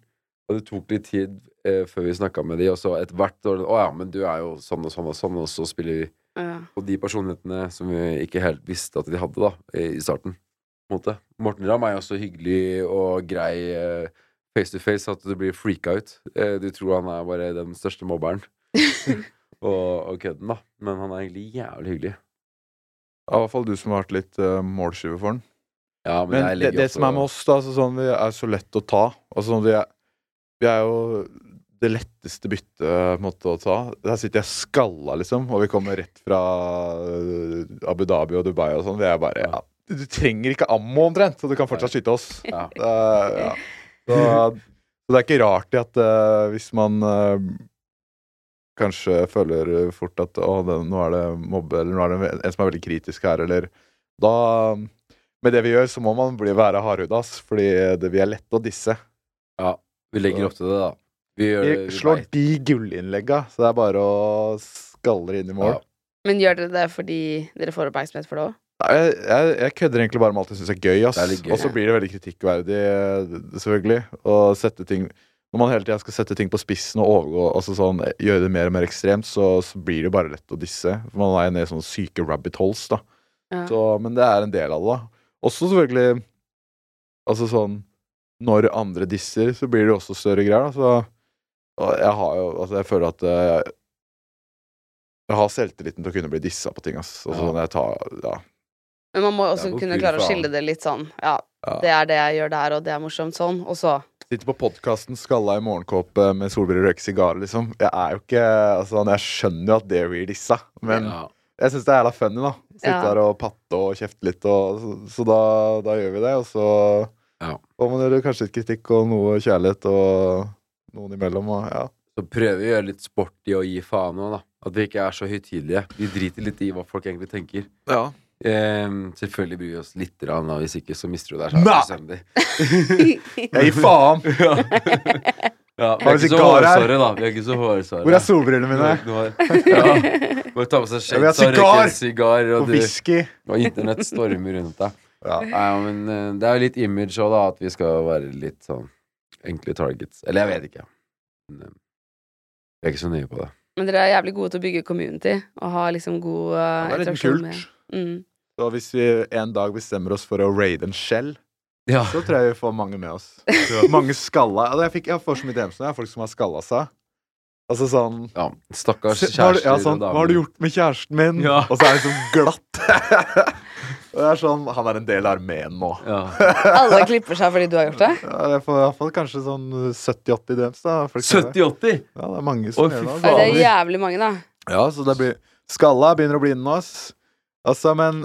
Og det tok litt tid eh, før vi snakka med de, og så etter hvert Å ja, men du er jo sånn og sånn og sånn, og så spiller vi Ja. på de personlighetene som vi ikke helt visste at de hadde, da, i i starten. Måte. Morten Ramm er jo så hyggelig og grei eh, face to face at du blir freaka ut. Eh, du tror han er bare den største mobberen. og, og kødden, da. Men han er egentlig jævlig hyggelig. Ja, I hvert fall du som har vært litt uh, målskive for han. Ja, men, Men det, det også- som er med oss, da, altså sånn, vi er så lett å ta. Altså, sånn, vi, er, vi er jo det letteste byttet på måte, å ta. Der sitter jeg skalla, liksom, og vi kommer rett fra uh, Abu Dhabi og Dubai og sånn. Vi er bare ja, Du trenger ikke ammo, omtrent, så du kan fortsatt skyte oss. Ja. Uh, ja. Så, så det er ikke rart i at uh, hvis man eh, kanskje føler fort at å, det, nå er det mobbe, eller nå er det en som er veldig kritisk her, eller Da Med det vi gjør, så må man bli være hardhuda, ass, fordi det, vi er lette å disse. Ja, vi legger opp til det, da. Vi, gjør, Vi vi slår de gullinnlegga, så det er bare å skalle inn i mål. Ja. Men gjør dere det fordi dere får oppmerksomhet for det òg? Jeg, jeg, jeg kødder egentlig bare med alt jeg syns er gøy. Ass. Og så blir det veldig kritikkverdig, eh, selvfølgelig. Å sette ting Når man hele tida skal sette ting på spissen og overgå altså sånn, gjøre det mer og mer ekstremt, så, så blir det bare lett å disse. For man er nede i sånne syke rabbit holes, da. Ja. Så, men det er en del av det, da. Også selvfølgelig Altså sånn Når andre disser, så blir det også større greier, da. Så jeg har jo Altså, jeg føler at jeg, jeg har selvtilliten til å kunne bli dissa på ting, ass. Altså, Ja. sånn jeg tar Ja. Men man må også kunne klare å skille det litt sånn. Ja, Ja. det er det jeg gjør der, og det er morsomt sånn. Og så Sitter på podkasten skalla i morgenkåpe med solbriller og røyker sigarer, liksom. Jeg er jo ikke altså, Jeg skjønner jo at det blir dissa, men ja. jeg syns det er jævla funny, da. Sitte Ja. der og patte og kjefte litt, og, så, så da, da gjør vi det. Og så Ja. man gjøre kanskje litt kritikk og noe kjærlighet og noen imellom, og ja. Så prøver vi å gjøre litt sport i å gi faen òg, da. At vi ikke er så høytidelige. Vi driter litt i hva folk egentlig tenker. ja. Ehm, selvfølgelig bryr vi oss litt, rann, da. hvis ikke så mister du deg selv Nei! Jeg gir faen! Ja. ja, vi er ikke så hårsåre, da. Vi er ikke så hårsåre. Hvor er solbrillene mine? Ja. Bare ta med seg shades og røyke en sigar! og, Og whisky. og internett stormer rundt deg. Ja. ja. men eh, det er jo litt image òg, da, at vi skal være litt sånn enkle targets. Eller jeg vet ikke. Men, eh, jeg er ikke så nøye på det. Men dere er jævlig gode til å bygge community og ha liksom god uh, Det er litt interaksjon kult. med mm. Så hvis vi en dag bestemmer oss for å raide en skjell, Ja. så tror jeg vi får mange med oss. Mange skalla. Altså, jeg, fikk, jeg får så mye DMs nå. Jeg har folk som har skalla seg. Altså sånn ja Stakkars kjærester ja, sånn. Hva har du gjort med kjæresten min? Ja. Og så er det sånn glatt. Og det er sånn Han er en del av armeen nå. Ja. Alle klipper seg fordi du har gjort det? Ja, jeg får i hvert fall kanskje sånn 70-80 DMs. da folk som gjør det. 70-80! Ja, det er mange som gjør det. Det er jævlig mange, da. Ja, så det blir Skalla begynner å bli innen oss. Altså, men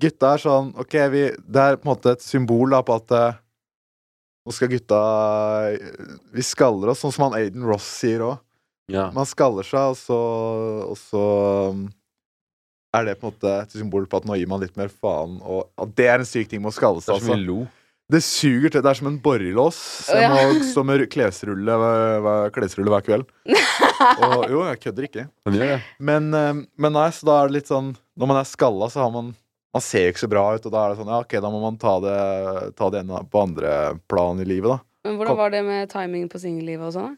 gutta er sånn OK, vi Det er på en måte et symbol da på at eh, Nå skal gutta Vi skaller oss, sånn som han Aiden Ross sier òg. Ja. Man skaller seg, og så, og så um, er det på en måte et symbol på at nå gir man litt mer faen. Og at det er en syk ting med å skalle Det seg. er så mye Altså. lo. Det suger til. Det er som en borrelås. Så jeg Ja. må stå med klesrulle, hver- hver- klesrulle hver kveld. Og jo, jeg kødder ikke. Gjør det. Men, eh, men nei, så da er det litt sånn Når man er skalla, så har man Man ser jo ikke så bra ut, og da er det sånn Ja, ok, da må man ta det, ta det på andre plan i livet, da. Men hvordan var det med timing på singellivet og sånn?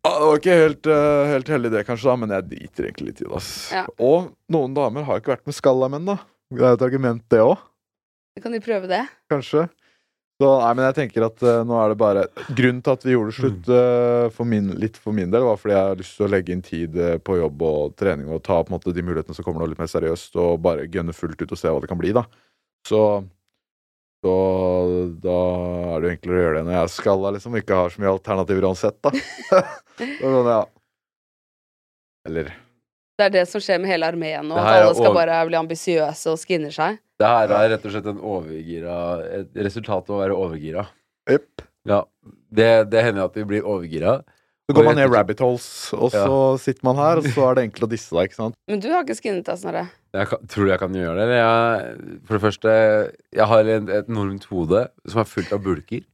Ja, det var ikke helt, uh, helt heldig det, kanskje, da, men jeg driter egentlig litt i det. ass. Ja. Og noen damer har ikke vært med skalla menn, da. Det er et argument, det òg, Kan de prøve det? kanskje. Så nei, men jeg tenker at uh, nå er det bare Grunnen til at vi gjorde slutt uh, for min, litt for min del, var fordi jeg har lyst til å legge inn tid uh, på jobb og trening og ta på en måte de mulighetene som kommer nå, litt mer seriøst, og bare gønne fullt ut og se hva det kan bli, da. Så så da er det jo enklere å gjøre det når jeg er skalla, liksom, og ikke har så mye alternativer uansett, da. Så ja. Eller Det er det som skjer med hele armeen nå. At alle skal over- bare bli ambisiøse og skinner seg. Det her er rett og slett en overgira Et resultat av å være overgira. Yep. Ja. Det, det hender at vi blir overgira. Så går man ned rabbit holes, og så sitter man her, og så er det enkelt å disse deg, ikke sant. Men du har ikke skinnet deg, Snorre. Jeg kan, tror du jeg kan gjøre det? Jeg, for det første, jeg har en, et enormt hode som er fullt av bulker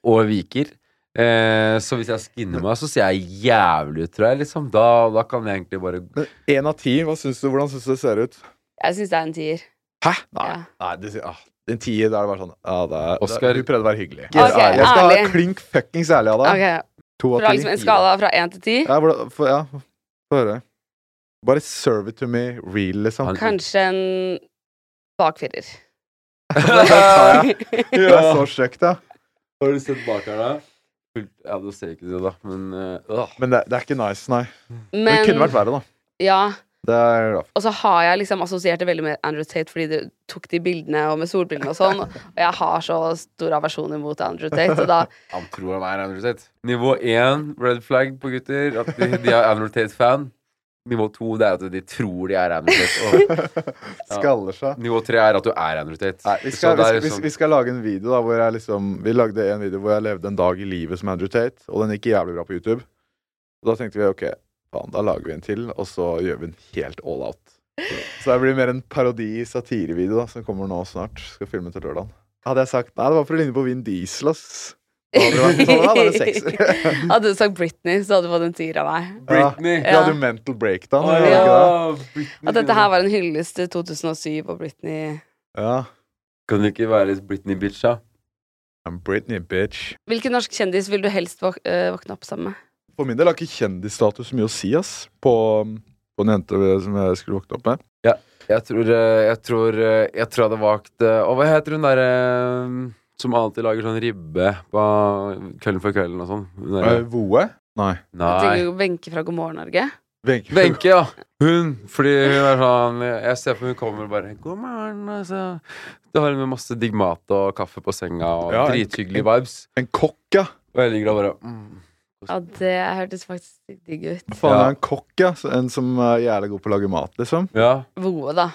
og viker. Eh, så hvis jeg skinner meg, så ser jeg jævlig ut, tror jeg. Liksom. Da, da kan jeg egentlig bare én av ti, hva syns du, hvordan syns du det ser ut? Jeg syns det er en tier. Hæ? Nei. Ja. Nei det, ah, en tier, da er det bare sånn Ja, det er, Oscar- det, du prøvde å være hyggelig. Ok, jeg skal ærlig. være klink fuckings ærlig av deg. Okay. To av ti. liksom en skala fra én til ti, Ja, få ja, få høre. Bare serve it to me real, liksom. Han- kanskje en bakfirer. Det er så stygt, da. Har du sett bak her, da? Fullt, ja, du ser ikke det, da, men øh. Men det, det er ikke nice, nei. Men det kunne vært verre, da. ja, er. Og så har jeg liksom assosiert det veldig med Andrew Tate fordi du tok de bildene og med solbrillene og sånn. Og jeg har så stor aversjon imot Andrew Tate, og da Han tror han er Andrew Tate. Nivå én, red flag på gutter. At de, de er Andrew Tate-fan. Nivå to det er at de tror de er Andrew Tate. Skaller seg. nivå tre er at du er Andrew Tate. Nei, vi skal, vi, skal, vi, skal, vi skal lage en video da hvor jeg liksom Vi lagde en video hvor jeg levde en dag i livet som Andrew Tate, og den gikk jævlig bra på YouTube. Og da tenkte vi ok, faen, da lager vi en til, og så gjør vi en helt all out. Så det blir mer en parodi-satirevideo som kommer nå snart. Skal filme til lørdag. Hadde jeg sagt Nei, det var for å ligne på Vin Diesel, ass. Hadde det vært ja, sekser. Hadde du sagt Britney, så hadde du fått en tier av meg. Britney. Ja, du hadde jo mental breakdown. Du det? At dette her var en hyllest til 2007 og Britney. Ja. Kan du ikke være litt Britney-bitch, da? I'm Britney, bitch. Hvilken norsk kjendis vil du helst våk øh, våkne opp sammen med? For min del har ikke kjendisstatus mye å si, ass. På, på en jente som jeg skulle våkne opp med. Jeg tror eh, Jeg tror eh, Jeg tror jeg hadde valgt eh, Og hva heter hun derre som alltid lager sånn ribbe på Kvelden for kvelden og sånn? Uh, Voe? Nei. Jeg Nei. Wenche fra God morgen Norge. Wenche. Ja. Hun. Fordi hun er sånn Jeg ser på hun kommer og bare 'God morgen', altså. Da har hun med masse digg mat og kaffe på senga og Ja, drithyggelige vibes. En kokk, ja. Og jeg ligger der bare mm. Ja, det hørtes faktisk digg ut. Hva faen Ja. er en kokk, ja? En som er jævlig god på å lage mat, liksom? Ja. Voe, da.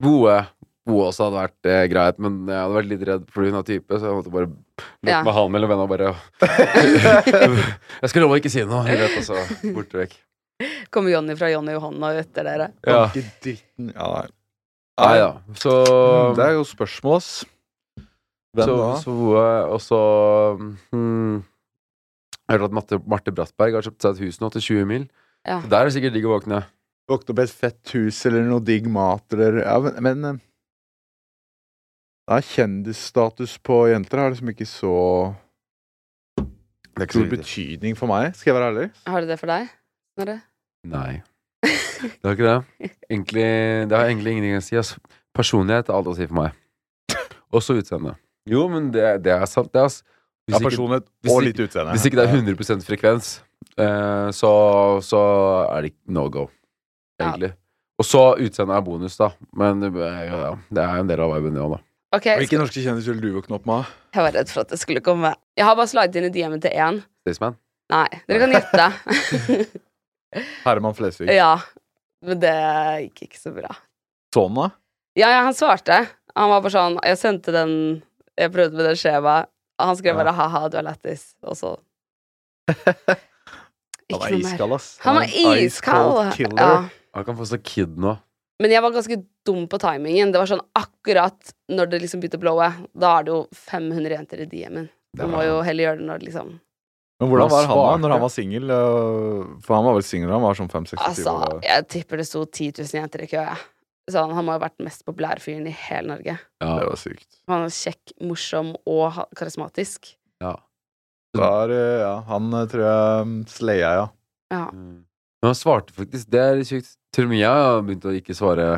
Boe. Boe også hadde vært eh, greit, men jeg hadde vært litt redd fordi hun er type, så jeg måtte bare lukke Ja. med halen mellom beina og bare Jeg skal love å ikke si noe, rett og så borte vekk. Kommer Jonny fra Jonny Johanna etter dere. Ja. Dritten Ja, nei. Nei da. Så Mm, Det er jo spørsmål, ass. Hvem så, da? så Boe, og så hmm, Jeg hørte at Marte, Marte Brattberg har kjøpt seg et hus nå til 20 mil. Ja. Der er det sikkert digg å våkne. Våkne opp i et fett hus eller noe digg mat eller Ja, men, men eh, ja, Kjendisstatus på jenter har liksom ikke så Det er ikke så stor betydning for meg, skal jeg være ærlig. Har det det for deg? Snorre? Nei. Det har ikke det. Egentlig, det har egentlig ingenting å si. Altså. Personlighet er alt å si for meg. Også utseende. Jo, men det, det er sant, det. Altså. Ja, personlighet hvis og litt utseende. Hvis ikke det er 100% frekvens, eh, så, så er det no go, egentlig. Og så utseendet er bonus, da. Men det, ja, det er jo en del av viben, det òg, da. Ok, Hvilke norske kjendiser ville du våkne opp med? jeg var redd for at det skulle komme. Jeg har bare slaget inn i DM-en til én. Staysman. Nei, dere kan gjette. Herman Flesvig. ja, men det gikk ikke så bra. Sånn, da? Ja, ja, han svarte. Han var bare sånn Jeg sendte den Jeg prøvde med det skjemaet. Han skrev bare 'ha-ha, du er lættis', og så Han var er iskald, ass. Han var er iskald. Ja. Han kan få seg kid nå. Men jeg var ganske dum på timingen. Det var sånn akkurat når det liksom begynte å blowe. Da er det jo 500 jenter i DM-en. Du må jo heller gjøre det når det liksom Men hvordan var han da, når han var singel? øh, For han var vel singel da han var sånn 5-26 Altså, år? jeg tipper det sto 10 000 jenter i kø. Så han, han må ha vært den mest populære fyren i hele Norge. Ja. Det var sykt. Han var kjekk, morsom og karismatisk. ja. Da er, øh, ja, han øh, tror jeg sleia, slaya, ja. Ja. Mm. Men han svarte faktisk. Det er sykt. Til og med jeg har begynt å ikke svare.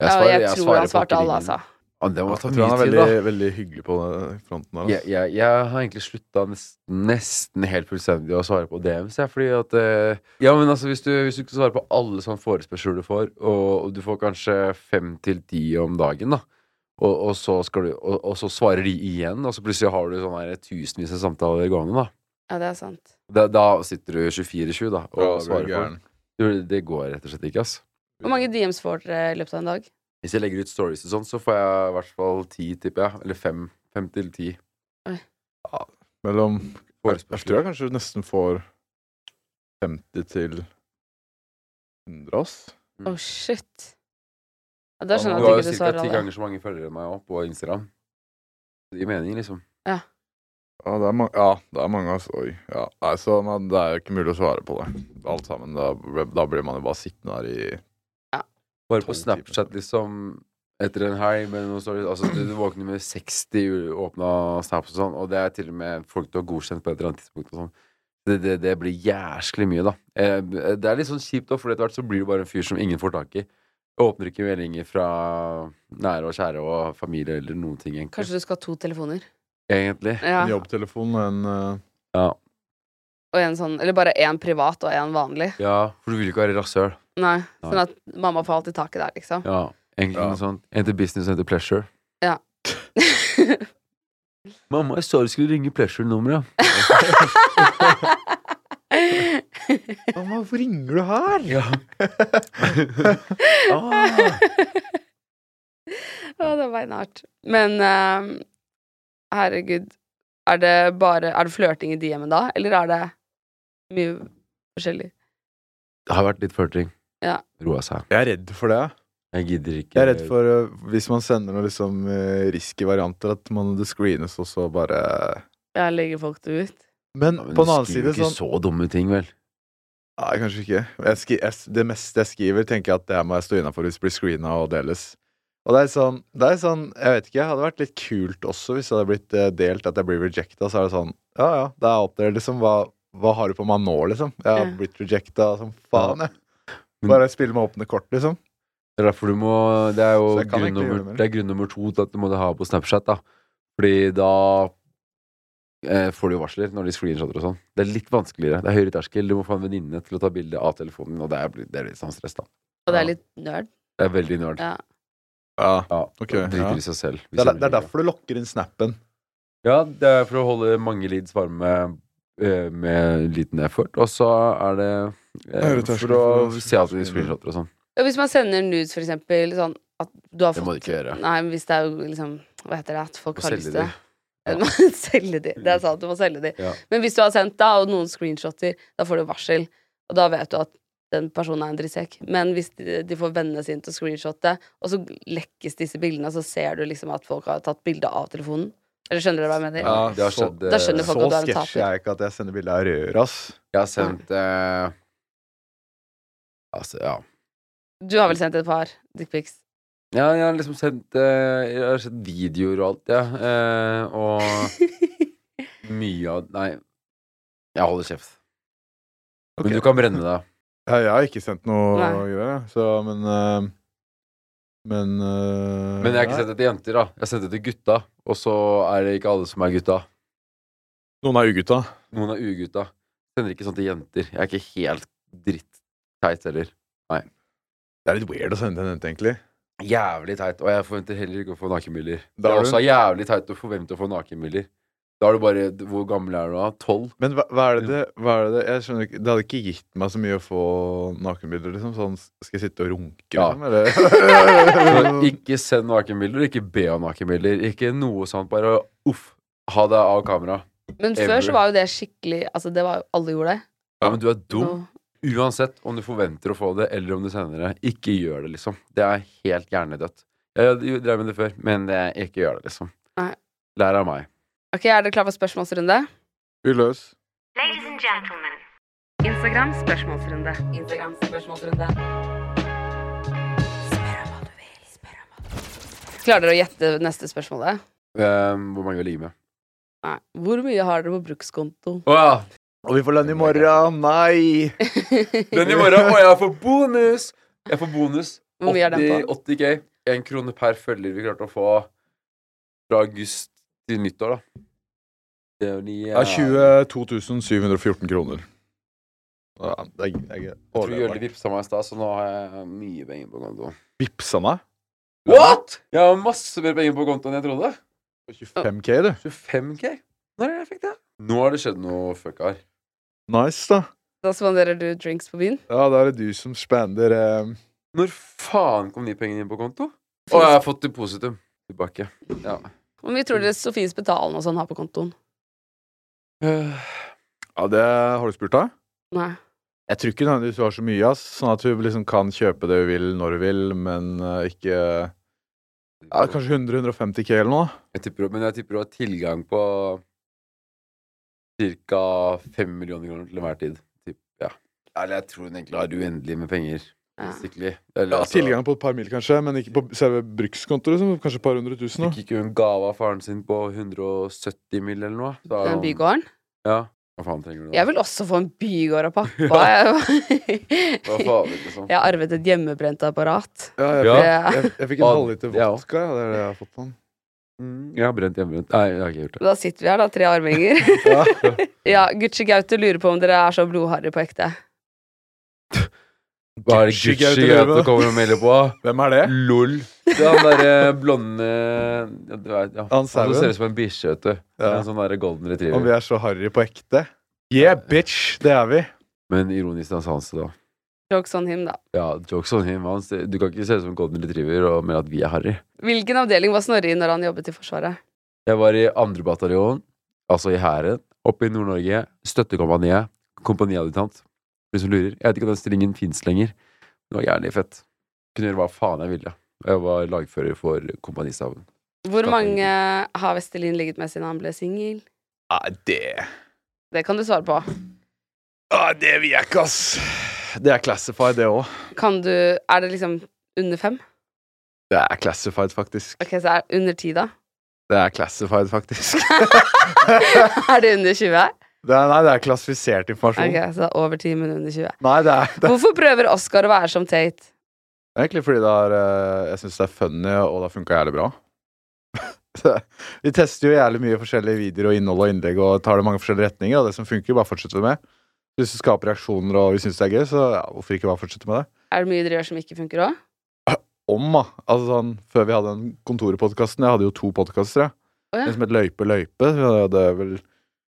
ja, svarer- jeg, tror svarer han svarte alle, altså. Ja, det må ta mye tid, da. han er veldig, veldig hyggelig på den fronten der. Jeg, Altså. jeg, jeg har egentlig slutta nesten, nesten helt fullstendig å svare på DMs, jeg, fordi at eh, Ja, men altså, hvis du, hvis du ikke svarer på alle sånne forespørsler du får, og, og du får kanskje fem til ti om dagen, da, og, og, så skal du, og, og så svarer de igjen, og så plutselig har du sånne her tusenvis av samtaler gående, da. Ja, det er sant. Da, da sitter du 24-7, da, og Ja, er svarer for. gæren. Du, Det går rett og slett ikke, ass. Hvor mange DMs får dere i løpet av en dag? Hvis jeg legger ut stories og sånn, så får jeg i hvert fall ti, tipper jeg. Eller fem. Fem til ti. Mellom Jeg tror jeg kanskje du nesten får 50 til 100, ass. Mm. Oh, shit. Ja, da skjønner jeg har at jo du ikke du ca. ti ganger så mange følgere enn meg på Instagram. Det gir mening, liksom. Ja, det er, ma ja, det er mange, altså. Oi. Ja, nei, så man, det er jo ikke mulig å svare på det. Alt sammen. Da, da blir man jo bare sittende her i Bare på. Snapchat, liksom, etter en helg med noe stories Altså, du, du våkner med 60 åpna snaps og sånn, og det er til og med folk du har godkjent på et eller annet tidspunkt og sånn. Det, det, det blir jæsklig mye, da. Eh, det er litt sånn kjipt, da, for etter hvert så blir du bare en fyr som ingen får tak i. Åpner ikke meldinger fra nære og kjære og familie eller noen ting, egentlig. Kanskje du skal ha to telefoner? Egentlig. Ja. en jobbtelefon og en uh... Ja. Og en sånn Eller bare én privat og én vanlig. ja, for du vil ikke være rasshøl. Nei. Nei. Sånn at mamma får alltid tak i deg, liksom. Ja, egentlig Ja. noe sånt. En til business og en til pleasure. Ja. Mamma, jeg sa du skulle ringe pleasure-nummeret. Mamma, hvorfor ringer du her? Ja. ah. Å, det var beinhardt. Men ehm, herregud, er det bare Er det flørting i DM-en da, eller er det mye forskjellig? Det har vært litt flørting. Ja. Roa seg. Jeg er redd for det. Jeg gidder ikke Jeg er redd for øh, hvis man sender noen liksom øh, risky varianter, at man det screenes, og så bare Jeg legger folk det ut. Men, Ja, men på du den annen skriver side ikke sånn så dumme ting, vel? Nei, kanskje ikke. Jeg skri, jeg, det meste jeg skriver, tenker jeg at det må jeg stå innafor hvis det blir screena og deles. Og det er sånn, det er sånn Jeg vet ikke, det hadde vært litt kult også hvis det hadde blitt eh, delt, at jeg blir rejecta. Så er det sånn Ja ja, det er opp der, liksom. Hva, hva har du på meg nå, liksom? Jeg har blitt rejecta som faen, jeg. Bare spille med åpne kort, liksom. Det er derfor du må Det er jo grunn nummer, det er grunn nummer to til at du må ha på Snapchat, da. Fordi da eh, får du jo varsler når de screenshotter og sånn. Det er litt vanskeligere. Det er høyere terskel. Du må få en venninne til å ta bilde av telefonen og det er, det er litt sånn stress, da. Og det er litt nerd. Det er veldig nerd. Ja. Ja. Ja, Ok, Driter ja. i seg selv. Det er, det er derfor du lokker inn snappen. Ja, det er for å holde mange leads varme med, med liten effort. Og så er det eh, for å se at vi screenshotter og sånn. Ja, hvis man sender nudes, for eksempel, sånn at du har Det må du ikke gjøre. Nei, hvis det er jo liksom Hva heter det? At folk har lyst til det. Ja. selge de. Det er sant, du må selge de. Ja. Men hvis du har sendt da, og noen screenshotter, da får du varsel. Og da vet du at den personen er en drittsekk. Men hvis de, de får vennene sine til å screenshotte, og så lekkes disse bildene, så ser du liksom at folk har tatt bilde av telefonen. Eller skjønner dere hva jeg mener? Ja, det har skjedd eh, Da skjønner folk Så at du er en taper. er jeg ikke at jeg sender bilde av røret, ass. Jeg har sendt eh, Altså, ja. Du har vel sendt et par dickpics? Ja, jeg har liksom sendt eh, Jeg har sett videoer og alt, ja. Eh, og mye av Nei, jeg holder kjeft. Men du kan brenne deg. Ja, jeg har ikke sendt noe Nei. greier, så men eh, Men eh, Men jeg har ikke sendt det til jenter, da. Jeg har sendt det til gutta, og så er det ikke alle som er gutta. Noen er ugutta. Noen er ugutta. Sender ikke sånn til jenter. Jeg er ikke helt dritt-teit heller. Det er litt weird å sende til en jente, egentlig. Jævlig teit. Og jeg forventer heller ikke å få nakenbilder. Det er også jævlig teit å forvente å få nakenbilder. Da er du bare Hvor gammel er du da? Tolv? Men hva, hva er det det Hva er det Jeg skjønner ikke Det hadde ikke gitt meg så mye å få nakenbilder, liksom. Sånn Skal jeg sitte og runke, Ja. liksom? Eller ikke send nakenbilder, ikke be om nakenbilder. Ikke noe sånt. Bare uff. Ha det av kamera. Men Ever. før så var jo det skikkelig Altså, det var jo Alle gjorde det. Ja, men du er dum. Uansett om du forventer å få det, eller om du sender det. Ikke gjør det, liksom. Det er helt hjernedødt. Jeg drev med det før, men ikke gjør det, liksom. Nei. Lær av meg. Ok, er dere klare for spørsmålsrunde? Vi løs. Ladies and gentlemen. Instagram spørsmålsrunde. Instagram spørsmålsrunde. Spør om hva du vil. Spør om hva du vil. Klarer dere å gjette neste spørsmålet? Um, hvor mange vil ligge med? Nei. Hvor mye har dere på brukskonto? Å ja! Og vi får lønn i morgen! Nei! lønn i morgen! og jeg får bonus! Jeg får bonus. Hvor mye er den 80, på? 80 K. Én krone per følger vi klarte å få fra august til nyttår, da. Det er jo de Ja, 22 714 kroner. Ja, det er, det er, Jeg tror Jørli vippsa meg i stad, så nå har jeg mye penger på konto. Vipsa meg? What?! Jeg har masse mer penger på konto enn jeg trodde. 25K, du. 25K? Når er det jeg fikk det? Nå har det skjedd noe fuck her. Nice, da. Da spanderer du drinks på byen? Ja, da er det du som spander eh, Når faen kom de pengene inn på konto? Å, jeg har fått depositum tilbake. Ja. Hvor mye tror dere Sofies Spetalen og sånn har på kontoen? Uh, Ja, det har du spurt, da? Nei. Jeg tror ikke nødvendigvis du har så mye, ass. Sånn at hun liksom kan kjøpe det hun vil når hun vil, men uh, ikke ja, Kanskje 100-150 K eller noe? Jeg tipper, men jeg tipper hun har tilgang på ca. 5 millioner kroner til enhver tid. Typ, ja. Eller jeg tror hun egentlig har uendelig med penger. Ja. Basically. Eller, Ja, altså, Tilgang på et par mil, kanskje, men ikke på selve brukskontoret. Kanskje et par hundre tusen. Da. Fikk ikke hun gave av faren sin på 170 mil eller noe? Er Den bygården? Ja. Hva faen trenger du da? Jeg vil også få en bygård av pappa. Jeg, Hva faen, liksom? jeg har arvet et hjemmebrent apparat. Ja, jeg, Ja. jeg, jeg fikk en Ja, halvliter vodka. Ja, det er det jeg har fått sånn. Mm, Jeg har brent hjemmebrent. Nei, jeg har ikke gjort det. Da sitter vi her, da, tre arvinger. Ja. ja, Gucci Gaute lurer på om dere er så blodharry på ekte. Hva det Gucci Gucci Gaute Gaute lurer på? kommer og melder på? Hvem er det? Lol. Det er han derre blonde ja, du vet, ja. Han ser ut som en bikkje, vet du. Ja. En sånn derre golden Om Og vi er så harry på ekte? Yeah, bitch! Det er vi. Men ironisk distanse, da. Jokes on him, da. Ja, jokes on him. Han du kan ikke se ut som en golden retriever og mene at vi er harry. Hvilken avdeling var Snorre i når han jobbet i Forsvaret? Jeg var i andre bataljon, altså i hæren, oppe i Nord-Norge. Støttekompaniet. Kompaniadjutant. De som lurer. Jeg vet ikke om den stillingen fins lenger. Det var jævlig fett. Kunne gjøre hva faen jeg ville. Jeg var lagfører for kompanistaben. Hvor mange har Vestelin ligget med siden han ble singel? Nei, det Det kan du svare på. ah, Det vil jeg ikke, ass. Det er classified, det òg. Kan du Er det liksom under fem? Det er classified, faktisk. Ok, så er det under ti, da? Det er classified, faktisk. er det under 20? Det er, nei, det er klassifisert informasjon. Ok, så det er over 10, men under 20. Nei, det er, det Hvorfor prøver Oscar å være som Tate? egentlig fordi det er eh, Jeg syns det er funny, og det har funka jævlig bra. Vi tester jo jævlig mye forskjellige videoer og innhold og innlegg og tar det mange forskjellige retninger, og det som funker, bare fortsetter vi med. Hvis du skaper reaksjoner og vi syns det er gøy, så ja, hvorfor ikke bare fortsette med det? Er det mye dere gjør som ikke funker òg? Om, da. Altså sånn, før vi hadde den kontorpodkasten Jeg hadde jo to podkaster, jeg. Oh, ja. En som het Løype løype. Vi hadde vel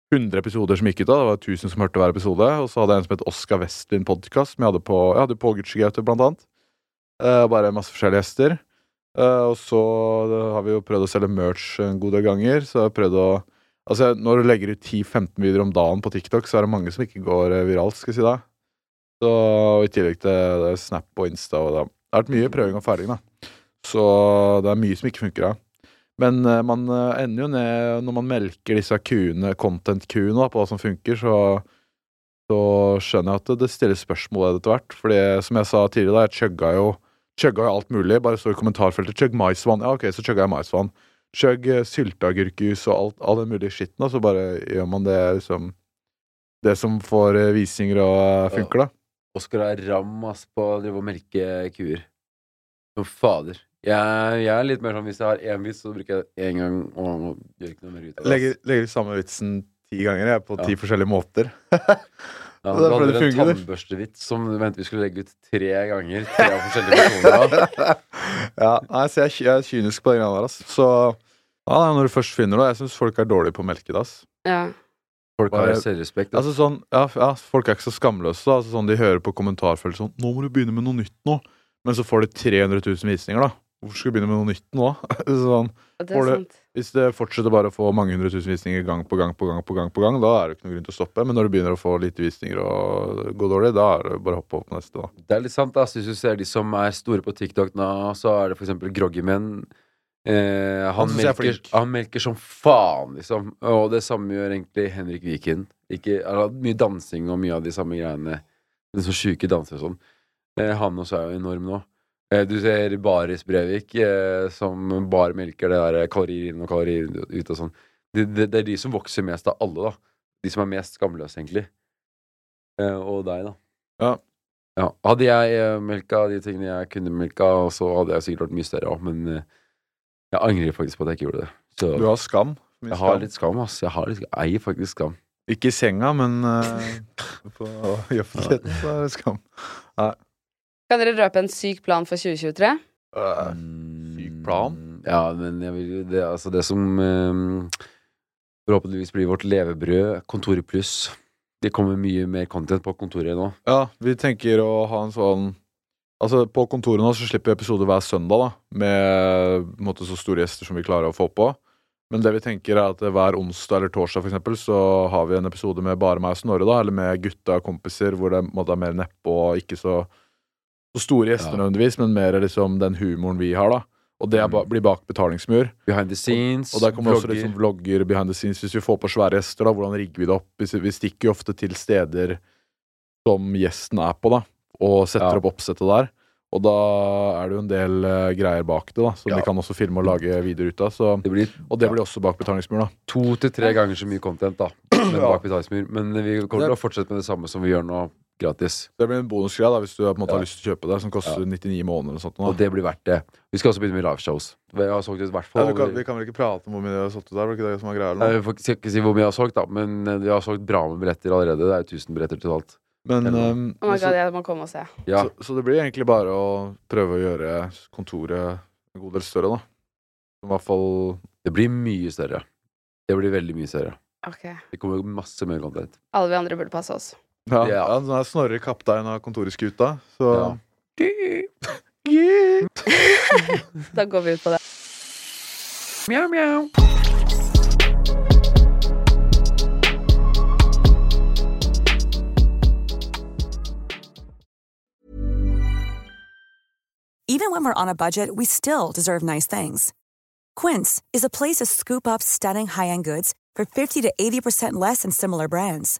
100 episoder som gikk ut av. Det var 1000 som hørte hver episode. Og så hadde jeg en som het Oskar Westlin podkast, som jeg hadde på, jeg hadde på Gucci Gaute, blant annet. Uh, bare masse forskjellige gjester. Uh, og så har vi jo prøvd å selge merch en god del ganger. Så jeg har prøvd å Altså, når du legger ut 10-15 videoer om dagen på TikTok, så er det mange som ikke går eh, viralt, skal jeg si da. Så i tillegg til Snap og Insta og det. Det har vært mye prøving og feiling, da. Så det er mye som ikke funker, da. Men eh, man eh, ender jo ned Når man melker disse kuene, content-kuene, da, på hva som funker, så så skjønner jeg at det stilles spørsmål etter hvert. Fordi som jeg sa tidligere, da, jeg chugga jo, chugga jo alt mulig. Bare så i kommentarfeltet 'chugg maisvann'. Ja, ok, så chugga jeg maisvann. Chugg eh, sylteagurkjus og alt, all den mulige skitten, og så bare gjør man det liksom Det som får visninger og funker, da. Oskar er ram ass, på å drive og melke kuer. Som fader. Jeg, jeg er litt mer sånn hvis jeg har én vits, så bruker jeg det én gang og gjør ikke noe mer ut av det. Legger, legger samme vitsen ti ganger, jeg, på Ja. ti forskjellige måter. Ja, Det du hadde en tannbørstevits som du mente vi skulle legge ut tre ganger. Tre av forskjellige personer. ja, nei, så jeg, jeg er kynisk på de greiene der, Altså. Så ja, når du først finner det Jeg syns folk er dårlige på å melke det. Ja. Folk har selvrespekt. Altså sånn, ja, ja, Folk er ikke så skamløse. altså, sånn, De hører på kommentarfeltet sånn 'Nå må du begynne med noe nytt nå.' Men så får de 300 000 visninger, da. Hvorfor skal du begynne med noe nytt nå? sånn, Det er det- sant. hvis det fortsetter bare å få mange hundre tusen visninger gang på gang på gang, på gang, på gang, da er det ikke noe grunn til å stoppe. Men når du begynner å få lite visninger og gå dårlig, da er det bare å hoppe opp på neste. da Det er litt sant, Altså, Hvis du ser de som er store på TikTok nå, så er det for eksempel Groggyman. Eh, han, er melker, han melker som faen, liksom. Og det samme gjør egentlig Henrik Viken. Ikke, mye dansing og mye av de samme greiene. Den så sjuke danser og sånn. Eh, han også er jo enorm nå. Eh, du ser Baris Brevik, eh, som bare melker det der kalorier inn og kalorier ut og sånn. Det, det, det er de som vokser mest av alle, da. De som er mest skamløse, egentlig. Eh, og deg, da. Ja. Ja. Hadde jeg eh, melka de tingene jeg kunne melka, så hadde jeg sikkert vært mye større òg, men eh, jeg angrer faktisk på at jeg ikke gjorde det. Så Du har skam. Mye jeg har skam. litt skam, ass. Jeg, har litt, jeg eier faktisk skam. Ikke i senga, men eh, på, i så er det skam. Kan dere røpe en syk plan for 2023? Uh, syk plan? Ja, men jeg vil det, altså det som um, forhåpentligvis blir vårt levebrød, Kontoret pluss. Det kommer mye mer content på kontoret nå. Ja, vi tenker å ha en sånn Altså, på kontoret nå så slipper vi episoder hver søndag, da, med på en måte, så store gjester som vi klarer å få på. Men det vi tenker er at hver onsdag eller torsdag for eksempel, så har vi en episode med bare meg og Snorre, da, eller med gutta og kompiser, hvor det på en måte, er mer nedpå og ikke så, så store gjester nødvendigvis, men mer liksom den humoren vi har, da. Og det er ba, blir bak betalingsmur. Behind the scenes. Og der kommer også vlogger. liksom vlogger behind the scenes. Hvis vi får på svære gjester, da, hvordan rigger vi det opp? Vi, stikker jo ofte til steder som gjesten er på, da, og setter Ja. opp oppsettet der. Og da er det jo en del uh, greier bak det, da, som Ja. vi kan også filme og lage videoer ut av. Så, Det blir og det blir også bak betalingsmur, da. to til tre ganger så mye content, da. Men bak betalingsmur. Men vi kommer til å fortsette med det samme som vi gjør nå, gratis. Det blir en bonusgreie da, hvis du på en måte Ja. har lyst til å kjøpe det, som koster Ja. 99 måneder. Og, sånt. Og det blir verdt det. Vi skal også begynne med liveshows. Vi har solgt ut i hvert Ja, kan, vi kan vel ikke prate om hvor mye vi har solgt ut der? Var det ikke det som var greia? Eller får ikke- skal ikke si hvor mye vi har solgt, da, men eh, vi har solgt bra med billetter allerede. Det er jo 1000 billetter totalt. Men, ehm, Oh my god, jeg må komme og se. Ja. så, så det blir egentlig bare å prøve å gjøre kontoret en god del større, da. I hvert fall Det blir mye større. Det blir veldig mye større. Okay. Det kommer masse mer content. Alle vi andre burde passe oss. Ja, Ja. ja. nå er Snorre kaptein av kontorskuta, så Ja. Da går vi ut på det. Mjau, mjau. Even when we're on a budget, we still deserve nice things. Quince is a place to scoop up stunning high-end goods for 50 to 80% less than similar brands.